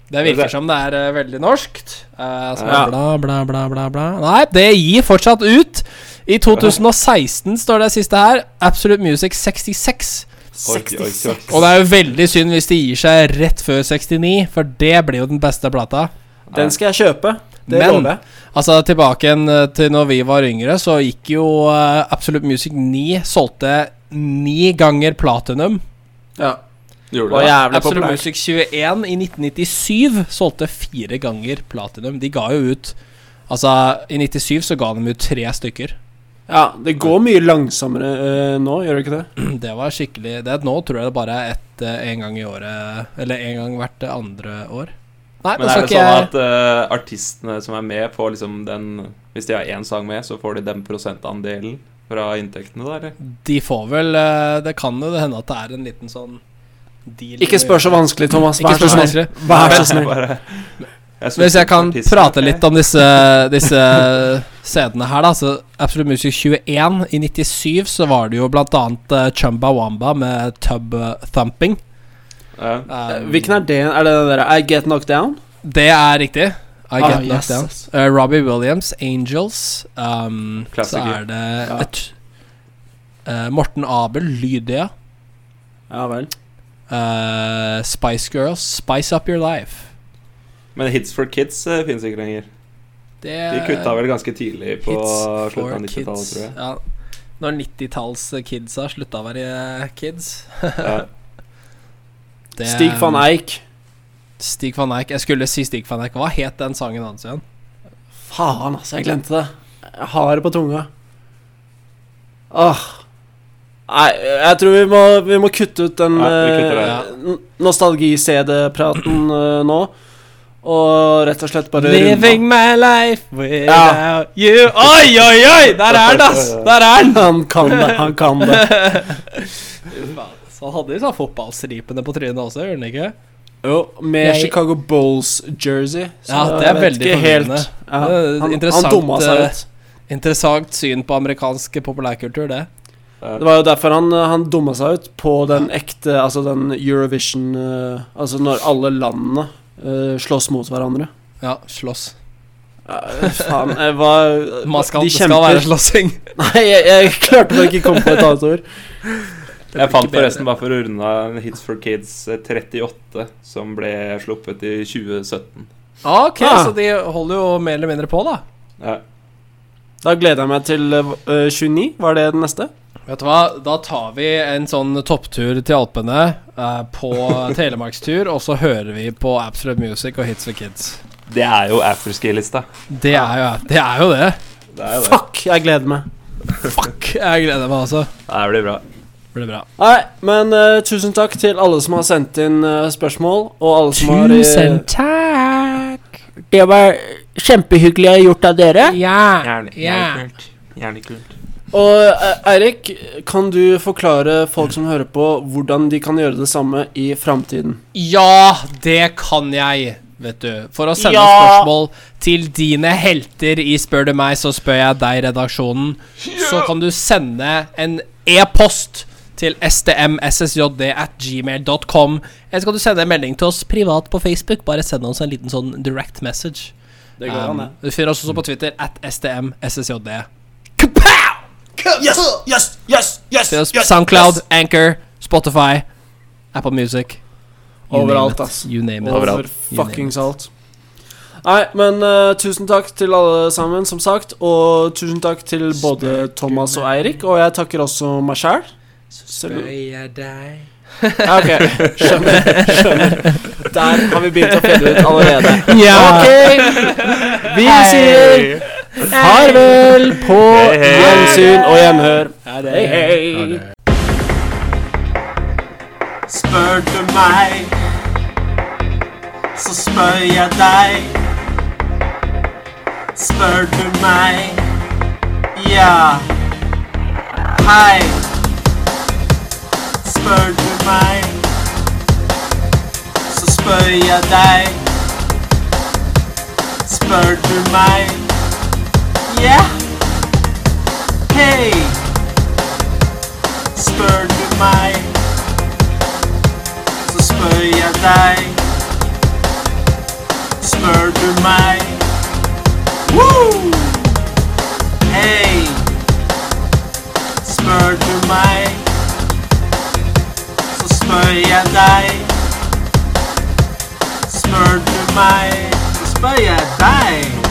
Det virker som det er uh, veldig norskt. Uh, Ja. bla, bla, bla, bla, bla. Nei, det gir fortsatt ut. I 2016 står det siste her. Absolute Music 66. Oi, oi, oi. Og det er jo veldig synd hvis de gir seg rett før 69, for det blir jo den beste plata. Den skal jeg kjøpe. Det Men- lover. Altså Tilbake igjen eh, til når vi var yngre, så gikk jo uh, Absolute Music 9 solgte ni ganger platinum. Ja. Gjorde Og det? jævlig Absolute populær. Music 21 i 1997 solgte fire ganger platinum. De ga jo ut Altså, i 97 så ga de ut tre stykker. Ja, det går mye langsommere uh, nå, gjør det ikke det? Det var skikkelig det, Nå tror jeg det bare er ett uh, en gang i året Eller en gang hvert andre år. Nei, Men er det sånn jeg at uh, artistene som er med får liksom den Hvis de har én sang med, så får de den prosentandelen fra inntektene, da, eller? De får vel eh, Det kan jo hende at det er en liten sånn deal Ikke spør så vanskelig, Thomas. Ikke Vær så snill. Vær så snill. Bare- jeg Hvis jeg kan prate litt om disse, disse CD-ene her, da. Så Absolute Music 21 i 97 så var det jo blant annet uh, Chumba Wamba med Tub eh, Thumping. Ja. Um, Hvilken er det? Er det den der I Get Knocked Down? Det er riktig. I Ah, get knocked yes, down. Uh, Robbie Williams, Angels. Um, så er det Ja. et uh, Morten Abel, Lydia. Ja vel. Uh, Spice Girls, Spice Up Your Life. Men Hits for Kids uh, fins ikke lenger. Det De kutta vel ganske tidlig på slutten av 90-tallet, tror jeg. Ja. Når 90-talls-kidsa slutta å være eh, kids. Ja. Det- Stig van Eijk. Stig van Eyck. Jeg skulle si Stig van Eyck. Hva het den sangen hans igjen? Faen, altså. Jeg glemte det. Jeg har det på tunga. Åh. Nei, jeg tror vi må, vi må kutte ut den Ja, det. eh, nostalgi-CD-praten eh, nå. Og rett og slett bare runde. Living my life without you Oi, oi, oi! Der er den, ass! Der er den! Han kan det, han kan det. Så han hadde de sånn fotballstripene på trynet også, gjorde han ikke? Jo, med Jeg- Chicago Bulls-jersey. Ja, det er veldig forvirrende. Ja, han, han dumma seg eh, ut. Interessant syn på amerikansk populærkultur, det. Det var jo derfor han, han dumma seg ut på den ekte Altså den Eurovision eh, Altså når alle landene uh, slåss mot hverandre. Ja, slåss. Uh, faen, jeg var Man skal, de det skal være slåssing. Nei, jeg, jeg klarte meg ikke komme på et annet ord. Jeg fant forresten, bare for å runde av Hits for Kids eh, 38, som ble sluppet i 2017. Ok, Ah. så de holder jo mer eller mindre på, da. Ja. Da gleder jeg meg til uh, 29. Var det den neste? Vet du hva, da tar vi en sånn topptur til Alpene uh, på telemarkstur, og så hører vi på Absolute Music og Hits for Kids. Det er jo afterski-lista. Det det. Er jo det. Det er jo det. Fuck, jeg gleder meg. Fuck, jeg gleder meg, altså. Det blir bra. Blir bra. Nei, men uh, tusen takk til alle som har sendt inn uh, spørsmål, og alle som har Tusen takk. Det var kjempehyggelig gjort av dere. Ja. Gjerne kult. Gjerne kult. Og eh, Eirik, kan du forklare folk som hører på, hvordan de kan gjøre det samme i framtiden? Ja, det kan jeg, vet du. For å sende Ja. spørsmål til dine helter i Spør du meg, så spør jeg deg, redaksjonen, så kan du sende en e-post til stmssjd at gmail.com. Eller så kan du sende en melding til oss privat på Facebook. Bare send oss en liten sånn direct message. Det går an, Um, du finner oss også på Twitter at stmssjd. Yes, yes, yes, yes, yes Soundcloud, yes, Soundcloud, Anchor, Spotify, Apple Music. You Overalt, ass. You name it. Over Overalt. fuckings alt. Nei, men uh, tusen takk til alle sammen, som sagt. Og tusen takk til både Thomas og Eirik. Og jeg takker også meg sjæl. Jeg deg Ja, ok. Skjønner. skjønner Der har vi begynt å finne ut allerede. Ja. Ok, vi sier farvel på hey, hey. gjensyn og gjenhør. Hei, hei. Spør du meg, så spør jeg deg. Spør du meg, ja. Hei. Du meg, så spør jeg deg. Spør du meg, ja. Hei. Spør du meg så spør jeg deg. Spør? Woo! Hei! Spør du? Spør jeg deg. Spør du meg? Så spør jeg deg.